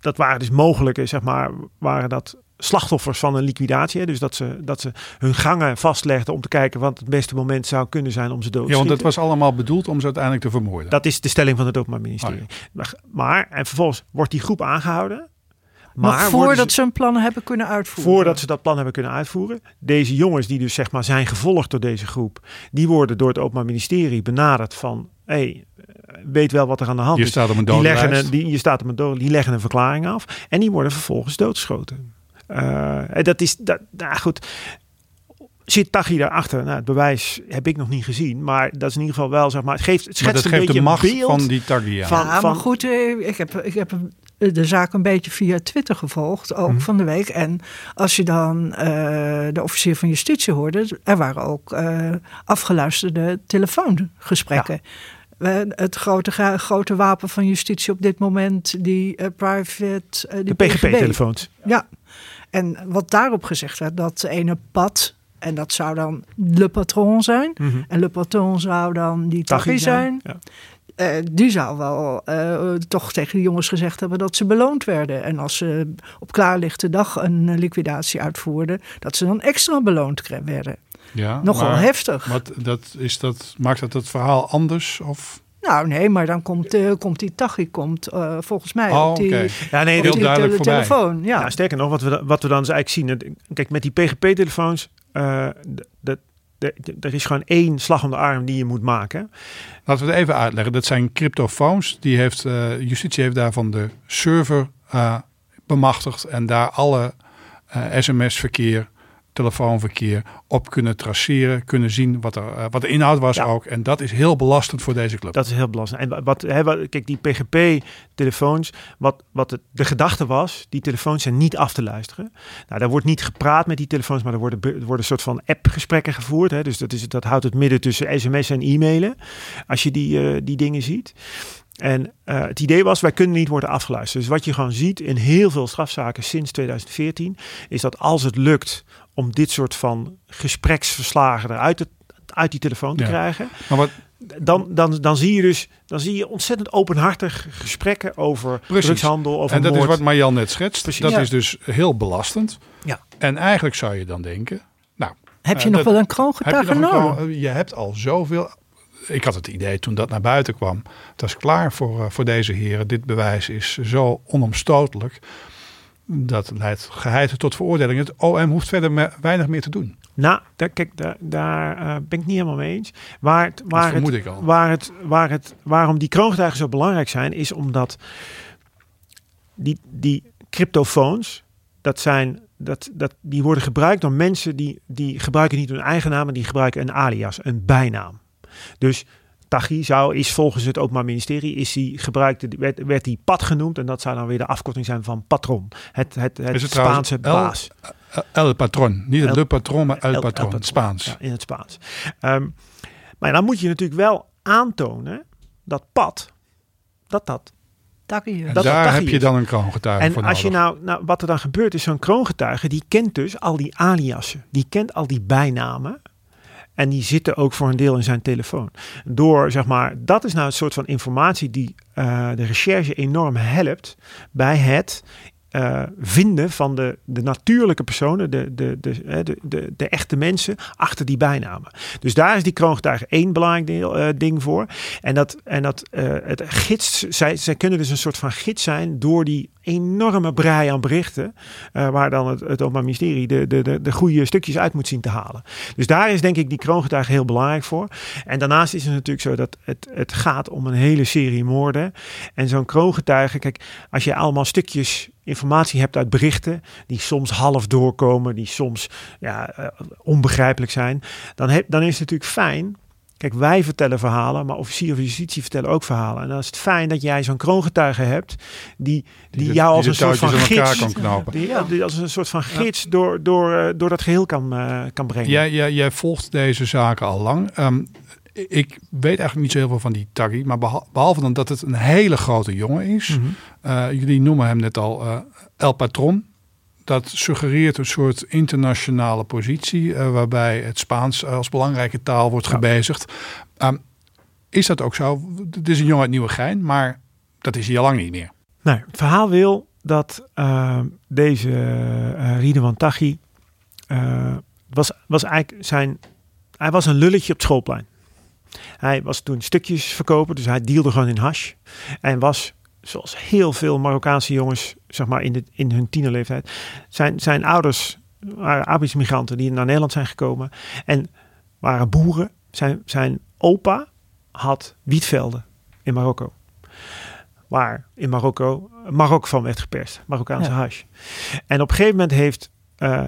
dat waren dus mogelijke, zeg maar, waren dat slachtoffers van een liquidatie. Dus dat ze, dat ze hun gangen vastlegden om te kijken wat het beste moment zou kunnen zijn om ze dood te Ja, want dat was allemaal bedoeld om ze uiteindelijk te vermoorden. Dat is de stelling van het Openbaar Ministerie. Oh, ja. Maar, en vervolgens wordt die groep aangehouden. Maar voordat ze, ze hun plan hebben kunnen uitvoeren. Voordat ze dat plan hebben kunnen uitvoeren. Deze jongens die dus zeg maar zijn gevolgd door deze groep. Die worden door het Openbaar Ministerie benaderd van... Hey, weet wel wat er aan de hand je is. Staat op een die leggen een, die, je staat op een dood, die leggen een verklaring af. En die worden vervolgens doodgeschoten. Uh, dat is, dat, nou goed, zit Tachi daarachter? Nou, het bewijs heb ik nog niet gezien, maar dat is in ieder geval wel, zeg maar, het geeft, het schetst maar dat een geeft beetje de macht beeld van die Taghi aan. Van, ja, maar goed, eh, ik heb, ik heb de zaak een beetje via Twitter gevolgd, ook Mhm. van de week. En als je dan uh, de officier van justitie hoorde, er waren ook uh, afgeluisterde telefoongesprekken. Ja. Het grote, grote wapen van justitie op dit moment, die uh, private... die de PGP-telefoons. Ja, en wat daarop gezegd werd, dat ene pad, en dat zou dan Le Patron zijn. Mhm. Mm -hmm. En Le Patron zou dan die Taghi zijn. Ja. Uh, die zou wel uh, toch tegen de jongens gezegd hebben dat ze beloond werden. En als ze op klaarlichte dag een liquidatie uitvoerden, dat ze dan extra beloond werden. Ja, Nogal maar, heftig. Wat, dat, is dat, maakt dat het verhaal anders? Of? Nou nee, maar dan komt, uh, komt die Taghi komt uh, volgens mij oh, op die, okay. ja, nee, op die duidelijk te telefoon. Ja. ja. sterker nog, wat we, wat we dan dus eigenlijk zien. Kijk, met die PGP-telefoons, uh, er is gewoon één slag om de arm die je moet maken. Laten we het even uitleggen. Dat zijn cryptofoons. Die heeft, uh, justitie heeft daarvan de server uh, bemachtigd en daar alle uh, sms-verkeer, telefoonverkeer op kunnen traceren, kunnen zien wat, er, wat de inhoud was ja. ook. En dat is heel belastend voor deze club. Dat is heel belastend. En wat, hè, wat kijk, die PGP-telefoons, wat, wat het, de gedachte was, die telefoons zijn niet af te luisteren. Nou, daar wordt niet gepraat met die telefoons, maar er worden, er worden een soort van app-gesprekken gevoerd. Hè. Dus dat, is, dat houdt het midden tussen sms en e-mailen, als je die, uh, die dingen ziet. En uh, het idee was, wij kunnen niet worden afgeluisterd. Dus wat je gewoon ziet in heel veel strafzaken sinds 2014, is dat als het lukt om dit soort van gespreksverslagen eruit te, uit die telefoon te Ja. krijgen, Maar wat, dan, dan, dan zie je dus dan zie je ontzettend openhartig gesprekken over Precies. drugshandel, over en dat moord. is wat Marjan net schetst. Precies. Dat Ja. is dus heel belastend. Ja. En eigenlijk zou je dan denken, nou, Heb je Eh, nog dat- wel een kroongetuige kroon- je hebt al zoveel. ik had het idee toen dat naar buiten kwam. Dat is klaar voor, uh, voor deze heren. Dit bewijs is zo onomstotelijk. Dat leidt geheid tot veroordeling. Het OM hoeft verder weinig meer te doen. Nou, daar, kijk, daar, daar uh, ben ik niet helemaal mee eens. Waar het, waar het, ik al. Waar het, waar het, waarom die kroongetuigen zo belangrijk zijn, is omdat die, die cryptofoons, dat zijn, dat, dat, die worden gebruikt door mensen die, die gebruiken niet hun eigen naam, maar die gebruiken een alias, een bijnaam. Dus Taghi zou, is volgens het Openbaar Ministerie, is die gebruikte, werd, werd die pad genoemd. En dat zou dan weer de afkorting zijn van patron. Het, het, het, het Spaanse baas. El, patron. Niet el, de patron, maar el, el patron. El Spaans. Ja, in het Spaans. Um, maar dan moet je natuurlijk wel aantonen dat pad, dat dat en daar heb je dan een kroongetuige en voor als je nou, nou, wat er dan gebeurt is, zo'n kroongetuige die kent dus al die aliasen. Die kent al die bijnamen. En die zitten ook voor een deel in zijn telefoon. Door, zeg maar, dat is nou een soort van informatie die uh, de recherche enorm helpt bij het uh, vinden van de, de natuurlijke personen, de, de, de, de, de, de, echte mensen achter die bijnamen. Dus daar is die kroongetuige één belangrijk deel, uh, ding voor. En dat, en dat het gids, zij, zij kunnen dus een soort van gids zijn door die enorme brei aan berichten, waar dan het, het Openbaar Ministerie de, de, de, de goede stukjes uit moet zien te halen. Dus daar is denk ik die kroongetuige heel belangrijk voor. En daarnaast is het natuurlijk zo dat het, het gaat om een hele serie moorden. En zo'n kroongetuige, kijk, als je allemaal stukjes informatie hebt uit berichten die soms half doorkomen, die soms ja, uh, onbegrijpelijk zijn, dan, heb, dan is het natuurlijk fijn. Kijk, wij vertellen verhalen, maar officier van justitie vertellen ook verhalen. En dan is het fijn dat jij zo'n kroongetuige hebt die, die, die jou als een soort van gids, kan knopen. Die, ja. die, als een soort van gids door, door, uh, door dat geheel kan, uh, kan brengen. Jij, jij, jij volgt deze zaken al lang. Um, ik weet eigenlijk niet zo heel veel van die Taggi. Maar behalve dan dat het een hele grote jongen is. Mm -hmm. uh, jullie noemen hem net al uh, El Patron. Dat suggereert een soort internationale positie. Uh, waarbij het Spaans als belangrijke taal wordt gebezigd. Ja. Um, is dat ook zo? Het is een jongen uit Nieuwegein. Maar dat is hij al lang niet meer. Nee, het verhaal wil dat deze uh, Ridwan Taghi... was, was eigenlijk zijn... Hij was een lulletje op het schoolplein. Hij was toen stukjes verkopen, dus hij dealde gewoon in hash. En was, zoals heel veel Marokkaanse jongens, zeg maar in, de, in hun tienerleeftijd, zijn, zijn ouders waren migranten die naar Nederland zijn gekomen. En waren boeren. Zijn, zijn opa had wietvelden in Marokko. Waar in Marokko Marokko van werd geperst. Marokkaanse ja. hash. En op een gegeven moment heeft, uh,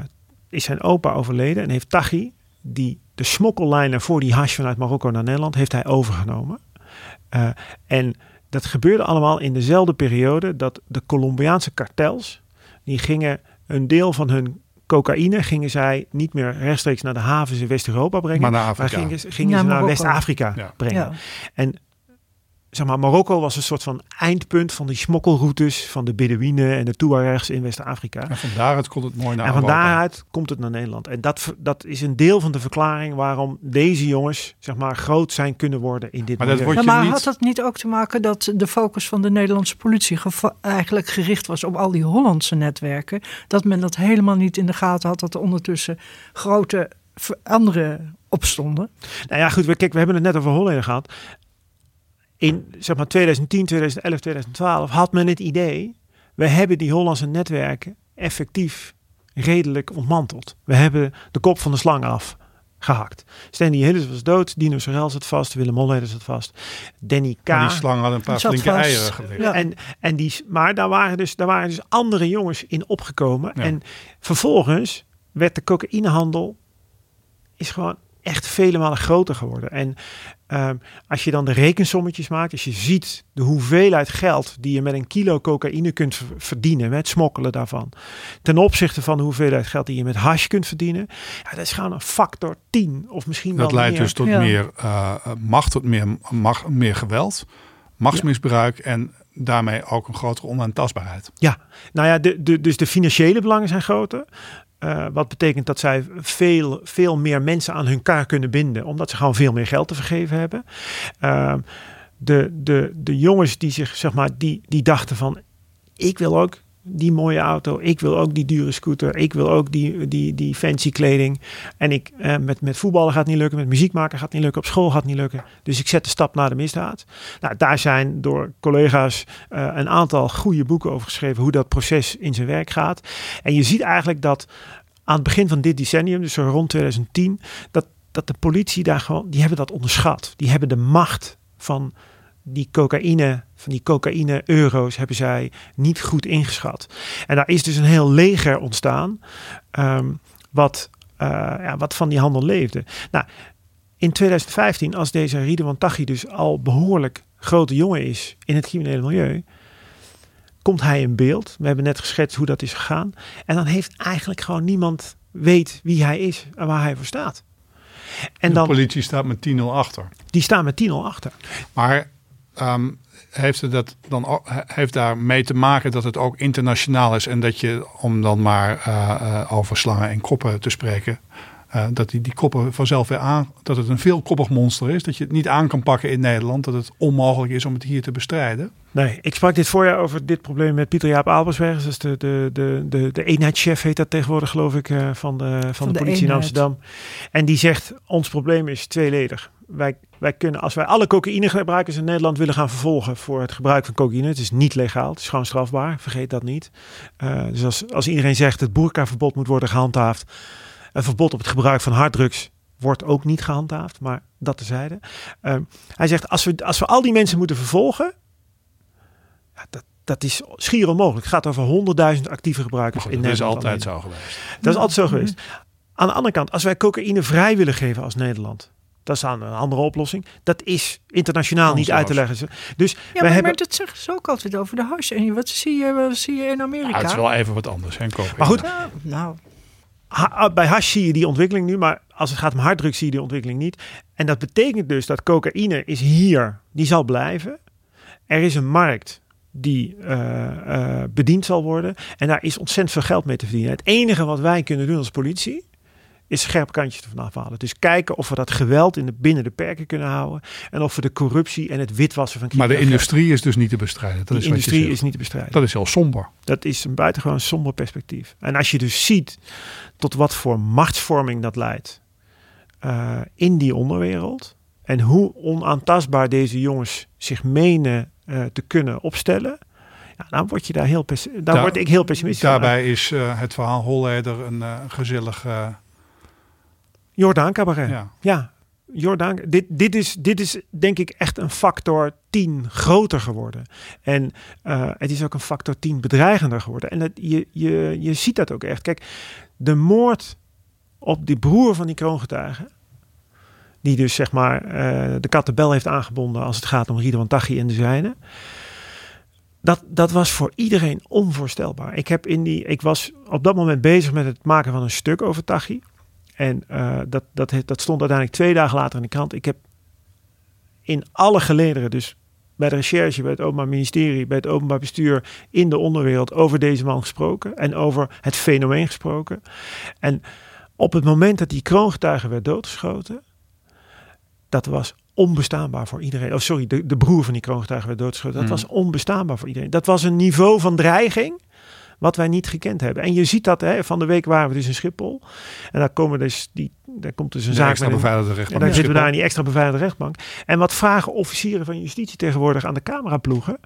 is zijn opa overleden en heeft Taghi, die de smokkellijnen voor die hash vanuit Marokko naar Nederland heeft hij overgenomen. Uh, en dat gebeurde allemaal in dezelfde periode dat de Colombiaanse kartels, die gingen een deel van hun cocaïne gingen zij niet meer rechtstreeks naar de havens in West-Europa brengen, maar, naar maar gingen, gingen ze naar West-Afrika ja. brengen. Ja. En zeg maar, Marokko was een soort van eindpunt van die smokkelroutes van de Bedouinen en de Tuaregs in West-Afrika. En van daaruit komt het mooi naar En van daaruit komt het naar Nederland. En dat, dat is een deel van de verklaring waarom deze jongens, zeg maar, groot zijn kunnen worden in dit maar milieu. Dat ja, maar niet... had dat niet ook te maken dat de focus van de Nederlandse politie eigenlijk gericht was op al die Hollandse netwerken? Dat men dat helemaal niet in de gaten had, dat er ondertussen grote andere opstonden. Nou ja, goed, we, kijk, we hebben het net over Holleden gehad in zeg maar 2010, 2011, 2012 had men het idee, we hebben die Hollandse netwerken effectief redelijk ontmanteld. We hebben de kop van de slang af gehakt. Stanley Hillis was dood, Dino Sorel zat vast, Willem Holleder zat vast, Danny K. Maar die slang had een paar flinke vast. eieren gelegd. Ja. En, en die, maar daar waren, dus, daar waren dus andere jongens in opgekomen. Ja. En vervolgens werd de cocaïnehandel is gewoon echt vele malen groter geworden. En um, als je dan de rekensommetjes maakt, als je ziet de hoeveelheid geld die je met een kilo cocaïne kunt verdienen, met smokkelen daarvan, ten opzichte van de hoeveelheid geld die je met hash kunt verdienen, ja, dat is gewoon een factor 10 of misschien dat wel leidt meer. dus tot Ja. meer uh, macht, tot meer, macht, meer geweld, machtsmisbruik en daarmee ook een grotere onaantastbaarheid. Ja, nou ja, de, de, dus de financiële belangen zijn groter. Uh, wat betekent dat zij veel, veel meer mensen aan hun kaart kunnen binden, omdat ze gewoon veel meer geld te vergeven hebben. Uh, de, de, de jongens die zich, zeg maar, die, die dachten van, ik wil ook die mooie auto. Ik wil ook die dure scooter. Ik wil ook die, die, die fancy kleding. En ik, eh, met, met voetballen gaat niet lukken. Met muziek maken gaat niet lukken. Op school gaat niet lukken. Dus ik zet de stap naar de misdaad. Nou, daar zijn door collega's eh, een aantal goede boeken over geschreven. Hoe dat proces in zijn werk gaat. En je ziet eigenlijk dat aan het begin van dit decennium, dus rond 2010, dat, dat de politie daar gewoon, die hebben dat onderschat. Die hebben de macht van die cocaïne, van die cocaïne-euro's hebben zij niet goed ingeschat. En daar is dus een heel leger ontstaan, ehm, wat, uh, ja, wat van die handel leefde. Nou, in 2015, als deze Ridwan Taghi dus al behoorlijk grote jongen is in het criminele milieu, komt hij in beeld. We hebben net geschetst hoe dat is gegaan. En dan heeft eigenlijk gewoon niemand weet wie hij is en waar hij voor staat. En de dan, politie staat met 10-0 achter. Die staan met 10-0 achter. Maar um, heeft, het dat dan, heeft daar mee te maken dat het ook internationaal is en dat je, om dan maar uh, uh, over slangen en koppen te spreken, uh, dat die, die koppen vanzelf weer aan, dat het een veelkoppig monster is, dat je het niet aan kan pakken in Nederland, dat het onmogelijk is om het hier te bestrijden? Nee, ik sprak dit voorjaar over dit probleem met Pieter Jaap Albersberg. Dat is de, de, de, de, de eenheidschef, heet dat tegenwoordig geloof ik, uh, van de, van, van de, de, politie eenheid. in Amsterdam. En die zegt, ons probleem is tweeledig. Wij, wij kunnen, als wij alle cocaïnegebruikers in Nederland willen gaan vervolgen voor het gebruik van cocaïne, het is niet legaal, het is gewoon strafbaar, vergeet dat niet. Uh, dus als, als iedereen zegt het boerkaverbod moet worden gehandhaafd, een verbod op het gebruik van harddrugs wordt ook niet gehandhaafd, maar dat tezijde. Uh, hij zegt, als we, als we al die mensen moeten vervolgen, ja, dat, dat is schier onmogelijk. Het gaat over 100.000 actieve gebruikers goed, in dat Nederland. Dat is altijd zo geweest. Dat is altijd zo geweest. Aan de andere kant, als wij cocaïne vrij willen geven als Nederland, dat is een andere oplossing. Dat is internationaal niet uit te leggen. Dus ja, wij maar, hebben... maar dat zeggen ze ook altijd over de hash. En wat zie je, wat zie je in Amerika? Ja, het is wel even wat anders. Hè, maar goed, Ja, nou, ha- bij hash zie je die ontwikkeling nu, maar als het gaat om harddrugs zie je die ontwikkeling niet. En dat betekent dus dat cocaïne is hier, die zal blijven. Er is een markt die uh, uh, bediend zal worden. En daar is ontzettend veel geld mee te verdienen. Het enige wat wij kunnen doen als politie is scherpe kantjes ervan afhalen. Dus kijken of we dat geweld in de, binnen de perken kunnen houden. En of we de corruptie en het witwassen van Maar de industrie is dus niet te bestrijden. Dat de is industrie wat je is niet te bestrijden. Dat is heel somber. Dat is een buitengewoon somber perspectief. En als je dus ziet tot wat voor machtsvorming dat leidt uh, in die onderwereld. En hoe onaantastbaar deze jongens zich menen uh, te kunnen opstellen. Ja, dan word je daar heel, daar Daar- word ik heel pessimistisch van. Daarbij is uh, het verhaal Holleder een gezellig... Jordaan Cabaret. ja. Ja, Jordaan, dit, dit, is, dit is denk ik echt een factor 10 groter geworden. En uh, het is ook een factor 10 bedreigender geworden. En het, je, je, je ziet dat ook echt. Kijk, de moord op die broer van die kroongetuige, die dus zeg maar uh, de kattenbel heeft aangebonden als het gaat om Ridwan Taghi en de zijne. Dat, dat was voor iedereen onvoorstelbaar. Ik, heb in die, ik was op dat moment bezig met het maken van een stuk over Taghi. En uh, dat, dat, dat stond uiteindelijk twee dagen later in de krant. Ik heb in alle gelederen, dus bij de recherche, bij het Openbaar Ministerie, bij het Openbaar Bestuur, in de onderwereld over deze man gesproken en over het fenomeen gesproken. En op het moment dat die kroongetuige werd doodgeschoten, dat was onbestaanbaar voor iedereen. Oh, sorry, de, de broer van die kroongetuige werd doodgeschoten. Dat Hmm. was onbestaanbaar voor iedereen. Dat was een niveau van dreiging wat wij niet gekend hebben. En je ziet dat, hè, van de week waren we dus in Schiphol. En daar, komen dus die, daar komt dus een De zaak extra beveiligde en rechtbank. dan in zitten we daar in die extra beveiligde rechtbank. En wat vragen officieren van justitie tegenwoordig aan de cameraploegen?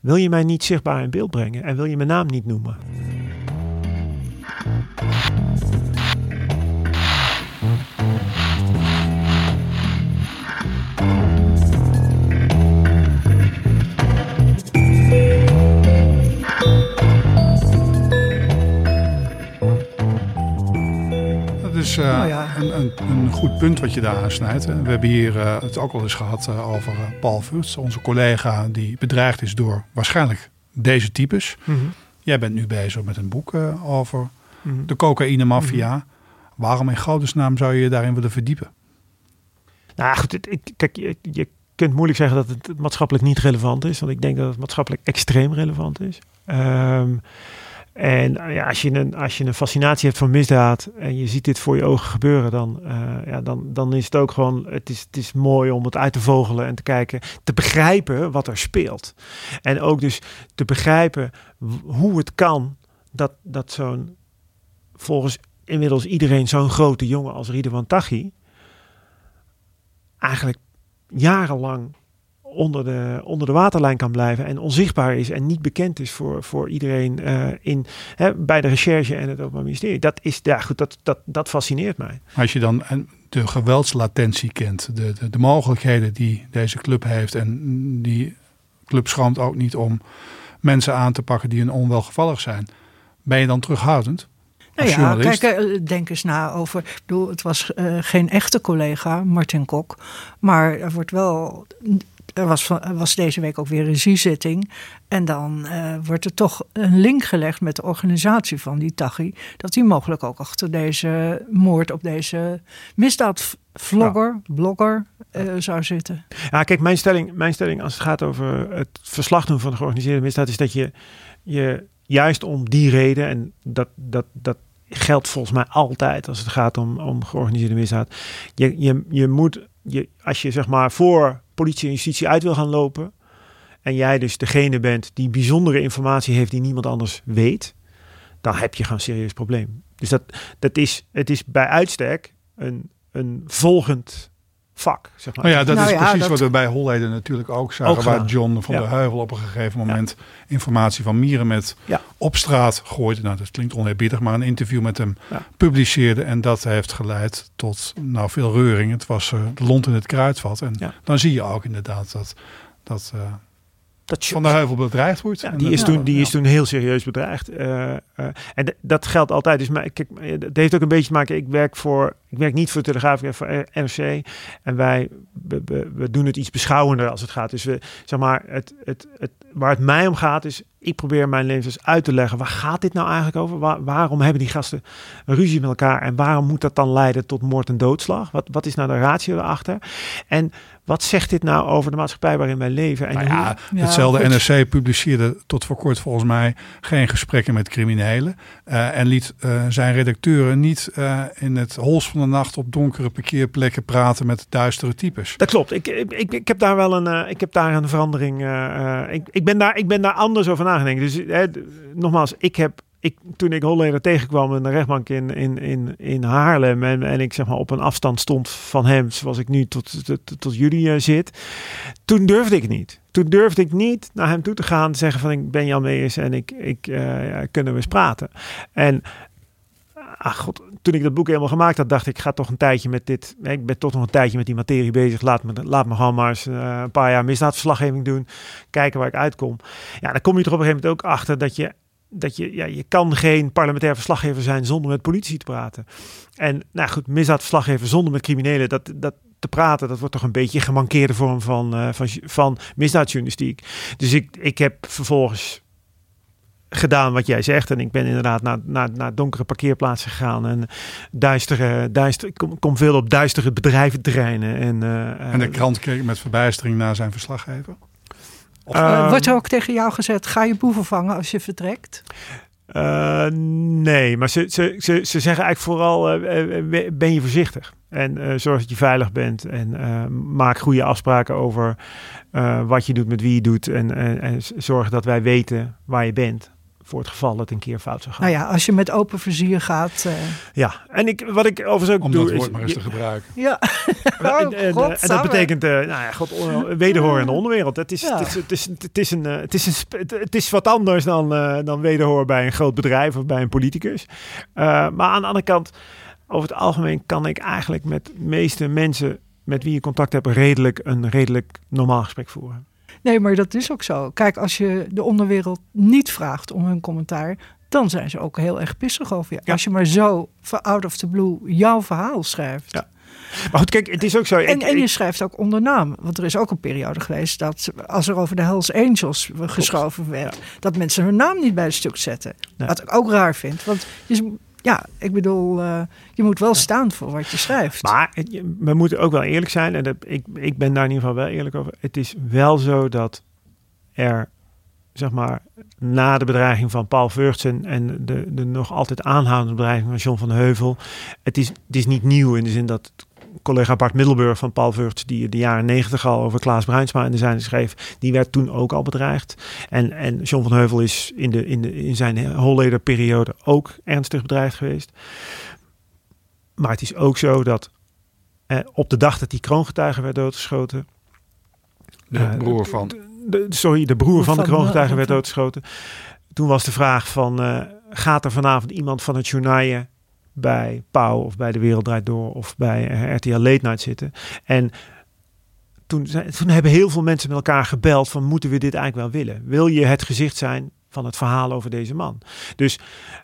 Wil je mij niet zichtbaar in beeld brengen en wil je mijn naam niet noemen? Is uh, Nou ja. een, een, een goed punt wat je daar aansnijdt. We hebben hier uh, het ook al eens gehad uh, over Paul Vust, onze collega die bedreigd is door waarschijnlijk deze types. Jij bent nu bezig met een boek over Mhm. de cocaïne-maffia. Waarom in godesnaam zou je je daarin willen verdiepen? Nou goed, ik, kijk, je, je kunt moeilijk zeggen dat het maatschappelijk niet relevant is. Want ik denk dat het maatschappelijk extreem relevant is. Um, En eh, ja, als, je een, als je een fascinatie hebt voor misdaad en je ziet dit voor je ogen gebeuren, dan, uh, ja, dan, dan is het ook gewoon, het is, het is mooi om het uit te vogelen en te kijken, te begrijpen wat er speelt. En ook dus te begrijpen hoe het kan dat, dat zo'n, volgens inmiddels iedereen zo'n grote jongen als Ridwan Taghi, eigenlijk jarenlang onder de, onder de waterlijn kan blijven en onzichtbaar is en niet bekend is voor, voor iedereen uh, in, hè, bij de recherche en het Openbaar Ministerie. Dat, is, ja, goed, dat, dat, dat fascineert mij. Als je dan de geweldslatentie kent, de, de, de mogelijkheden die deze club heeft en die club schroomt ook niet om mensen aan te pakken die een onwelgevallig zijn, ben je dan terughoudend? Nou ja, kijk, eh, denk eens na over. Ik bedoel, het was uh, geen echte collega, Martin Kok. Maar er wordt wel er was, was deze week ook weer een zitting. En dan uh, wordt er toch een link gelegd met de organisatie van die Taghi. Dat hij mogelijk ook achter deze moord op deze misdaadvlogger, ja. blogger uh, zou zitten. Ja, kijk, mijn stelling, mijn stelling als het gaat over het verslag doen van de georganiseerde misdaad... is dat je, je juist om die reden, en dat, dat, dat geldt volgens mij altijd als het gaat om, om georganiseerde misdaad... je, je, je moet, je, als je zeg maar voor politie en justitie uit wil gaan lopen. En jij dus degene bent die bijzondere informatie heeft die niemand anders weet. Dan heb je gewoon een serieus probleem. Dus dat, dat is, het is bij uitstek een, een volgend vak. Zeg maar. Nou ja, dat nou is precies wat we bij Holleden natuurlijk ook zagen. Ook waar John van ja. der Heuvel op een gegeven moment informatie van Mieren met op straat gooide. Nou, dat klinkt oneerbiedig, maar een interview met hem publiceerde. En dat heeft geleid tot nou, veel reuring. Het was uh, de lont in het kruidvat. En dan zie je ook inderdaad dat... dat uh, dat Van de Heuvel bedreigd wordt. Ja, die is, toen, die is toen heel serieus bedreigd. Uh, uh, en dat geldt altijd. Dus maar, kijk, het heeft ook een beetje te maken. Ik werk, voor, ik werk niet voor de Telegraaf, ik werk voor NRC. En wij we, we, we, doen het iets beschouwender als het gaat. Dus we, zeg maar, het, het, het, waar het mij om gaat is... ik probeer mijn levens uit te leggen. Waar gaat dit nou eigenlijk over? Waar, waarom hebben die gasten een ruzie met elkaar? En waarom moet dat dan leiden tot moord en doodslag? Wat, wat is nou de ratio erachter? En wat zegt dit nou over de maatschappij waarin wij leven? En nou ja, hoe, hetzelfde ja, NRC publiceerde tot voor kort volgens mij geen gesprekken met criminelen. Uh, en liet uh, zijn redacteuren niet uh, in het hols van nacht op donkere parkeerplekken praten met duistere types. Dat klopt. Ik, ik, ik heb daar wel een, ik heb daar een verandering. ik, ik, ben daar, ik ben daar anders over nagedacht. Dus nogmaals, ik heb ik, toen ik Holleder tegenkwam in de rechtbank in, in, in, in Haarlem en, en ik zeg maar op een afstand stond van hem, zoals ik nu tot, tot, tot jullie zit, toen durfde ik niet. Toen durfde ik niet naar hem toe te gaan en zeggen van ik ben Jan Meijers en ik, ik ja, kunnen we eens praten. En ach god, toen ik dat boek helemaal gemaakt had, dacht ik, ik ga toch een tijdje met dit. Ik ben toch nog een tijdje met die materie bezig. Laat me, laat me gewoon maar eens uh, een paar jaar misdaadverslaggeving doen. Kijken waar ik uitkom. Ja, dan kom je er op een gegeven moment ook achter dat je dat je, ja, je kan geen parlementair verslaggever zijn zonder met politie te praten. En nou goed, misdaadverslaggever zonder met criminelen, dat, dat te praten, dat wordt toch een beetje een gemankeerde vorm van, uh, van, van misdaadjournalistiek. Dus ik, ik heb vervolgens gedaan wat jij zegt. En ik ben inderdaad naar, naar, naar donkere parkeerplaatsen gegaan. En duistere, duister, ik kom, kom veel op duistere bedrijventerreinen. En, uh, en de krant keek met verbijstering naar zijn verslaggever? Of, uh, wordt er ook tegen jou gezegd, ga je boeven vangen als je vertrekt? Uh, nee, maar ze, ze, ze, ze zeggen eigenlijk vooral, uh, ben je voorzichtig. En zorg dat je veilig bent. En maak goede afspraken over wat je doet, met wie je doet. En, en zorg dat wij weten waar je bent voor het geval het een keer fout zou gaan. Nou ja, als je met open vizier gaat. Uh... Ja, en ik, wat ik overigens ook Om doe. dat woord maar eens te gebruiken. Ja. (laughs) oh, en, en, God, en, dat betekent, uh, nou ja, God, wederhoor in de onderwereld. Het is, ja. het, is, het, is, het, is een, het, is een, het is wat anders dan, uh, dan wederhoor bij een groot bedrijf of bij een politicus. maar aan de andere kant, over het algemeen kan ik eigenlijk met de meeste mensen met wie je contact hebt redelijk een redelijk normaal gesprek voeren. Nee, maar dat is ook zo. Kijk, als je de onderwereld niet vraagt om hun commentaar, dan zijn ze ook heel erg pissig over je. Ja. Als je maar zo out of the blue jouw verhaal schrijft. Ja. Maar goed, kijk, het is ook zo. En, en je schrijft ook onder naam. Want er is ook een periode geweest dat als er over de Hells Angels geschoven werd, dat mensen hun naam niet bij het stuk zetten. Nee. Wat ik ook raar vind. Want je, ja, ik bedoel, uh, je moet wel staan voor wat je schrijft. Maar het, we moeten ook wel eerlijk zijn. En dat, ik, ik ben daar in ieder geval wel eerlijk over. Het is wel zo dat er zeg maar, na de bedreiging van Paul Vurtsen en de, de nog altijd aanhoudende bedreiging van John van Heuvel. Het is, het is niet nieuw in de zin dat collega Bart Middelburg van Paul Vurts, die de jaren negentig al over Klaas Bruinsma in de zijne schreef, die werd toen ook al bedreigd. En, en John van Heuvel is in, de, in, de, in zijn Holleder-periode ook ernstig bedreigd geweest. Maar het is ook zo dat eh, op de dag dat die kroongetuige werd doodgeschoten. De uh, broer van. De, sorry, de broer van, van de kroongetuige werd doodgeschoten. Toen was de vraag van, uh, gaat er vanavond iemand van het journaal bij Pauw of bij De Wereld Draait Door of bij RTL Late Night zitten. En toen, toen hebben heel veel mensen met elkaar gebeld van moeten we dit eigenlijk wel willen? Wil je het gezicht zijn van het verhaal over deze man? Dus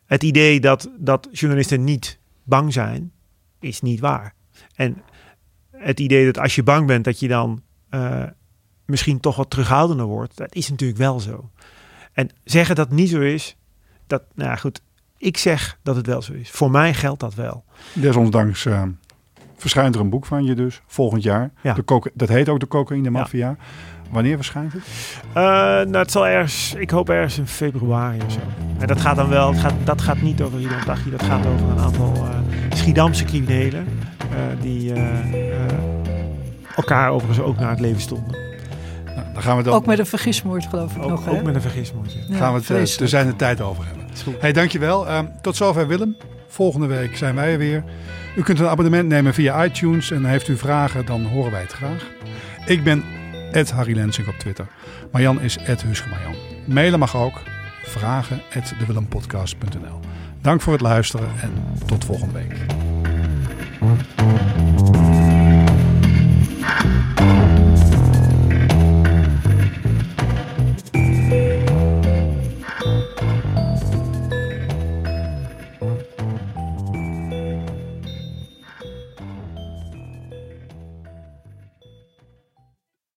het idee dat, dat journalisten niet bang zijn, is niet waar. En het idee dat als je bang bent dat je dan uh, misschien toch wat terughoudender wordt, dat is natuurlijk wel zo. En zeggen dat niet zo is, dat, nou ja, goed, ik zeg dat het wel zo is. Voor mij geldt dat wel. Desondanks uh, verschijnt er een boek van je dus volgend jaar. Ja. De dat heet ook de Cocaïne Mafia. Ja. Wanneer verschijnt het? Uh, nou, het zal ergens, ik hoop ergens in februari of zo. En dat gaat dan wel, het gaat, dat gaat niet over Ridon Taghi, dat gaat over een aantal uh, Schiedamse criminelen. Uh, die elkaar overigens ook naar het leven stonden. Nou, dan gaan we dan... Ook met een vergismoord geloof ik ook, nog. Ook hè? met een vergismoord, ja. ja gaan we het er zijn de tijd over hebben. Hey, dankjewel. Uh, tot zover Willem. Volgende week zijn wij er weer. U kunt een abonnement nemen via iTunes en heeft u vragen, dan horen wij het graag. Ik ben Ed Harry Lensing op Twitter. Marjan is Ed. Mailen mag ook. Vragen Dank voor het luisteren en tot volgende week.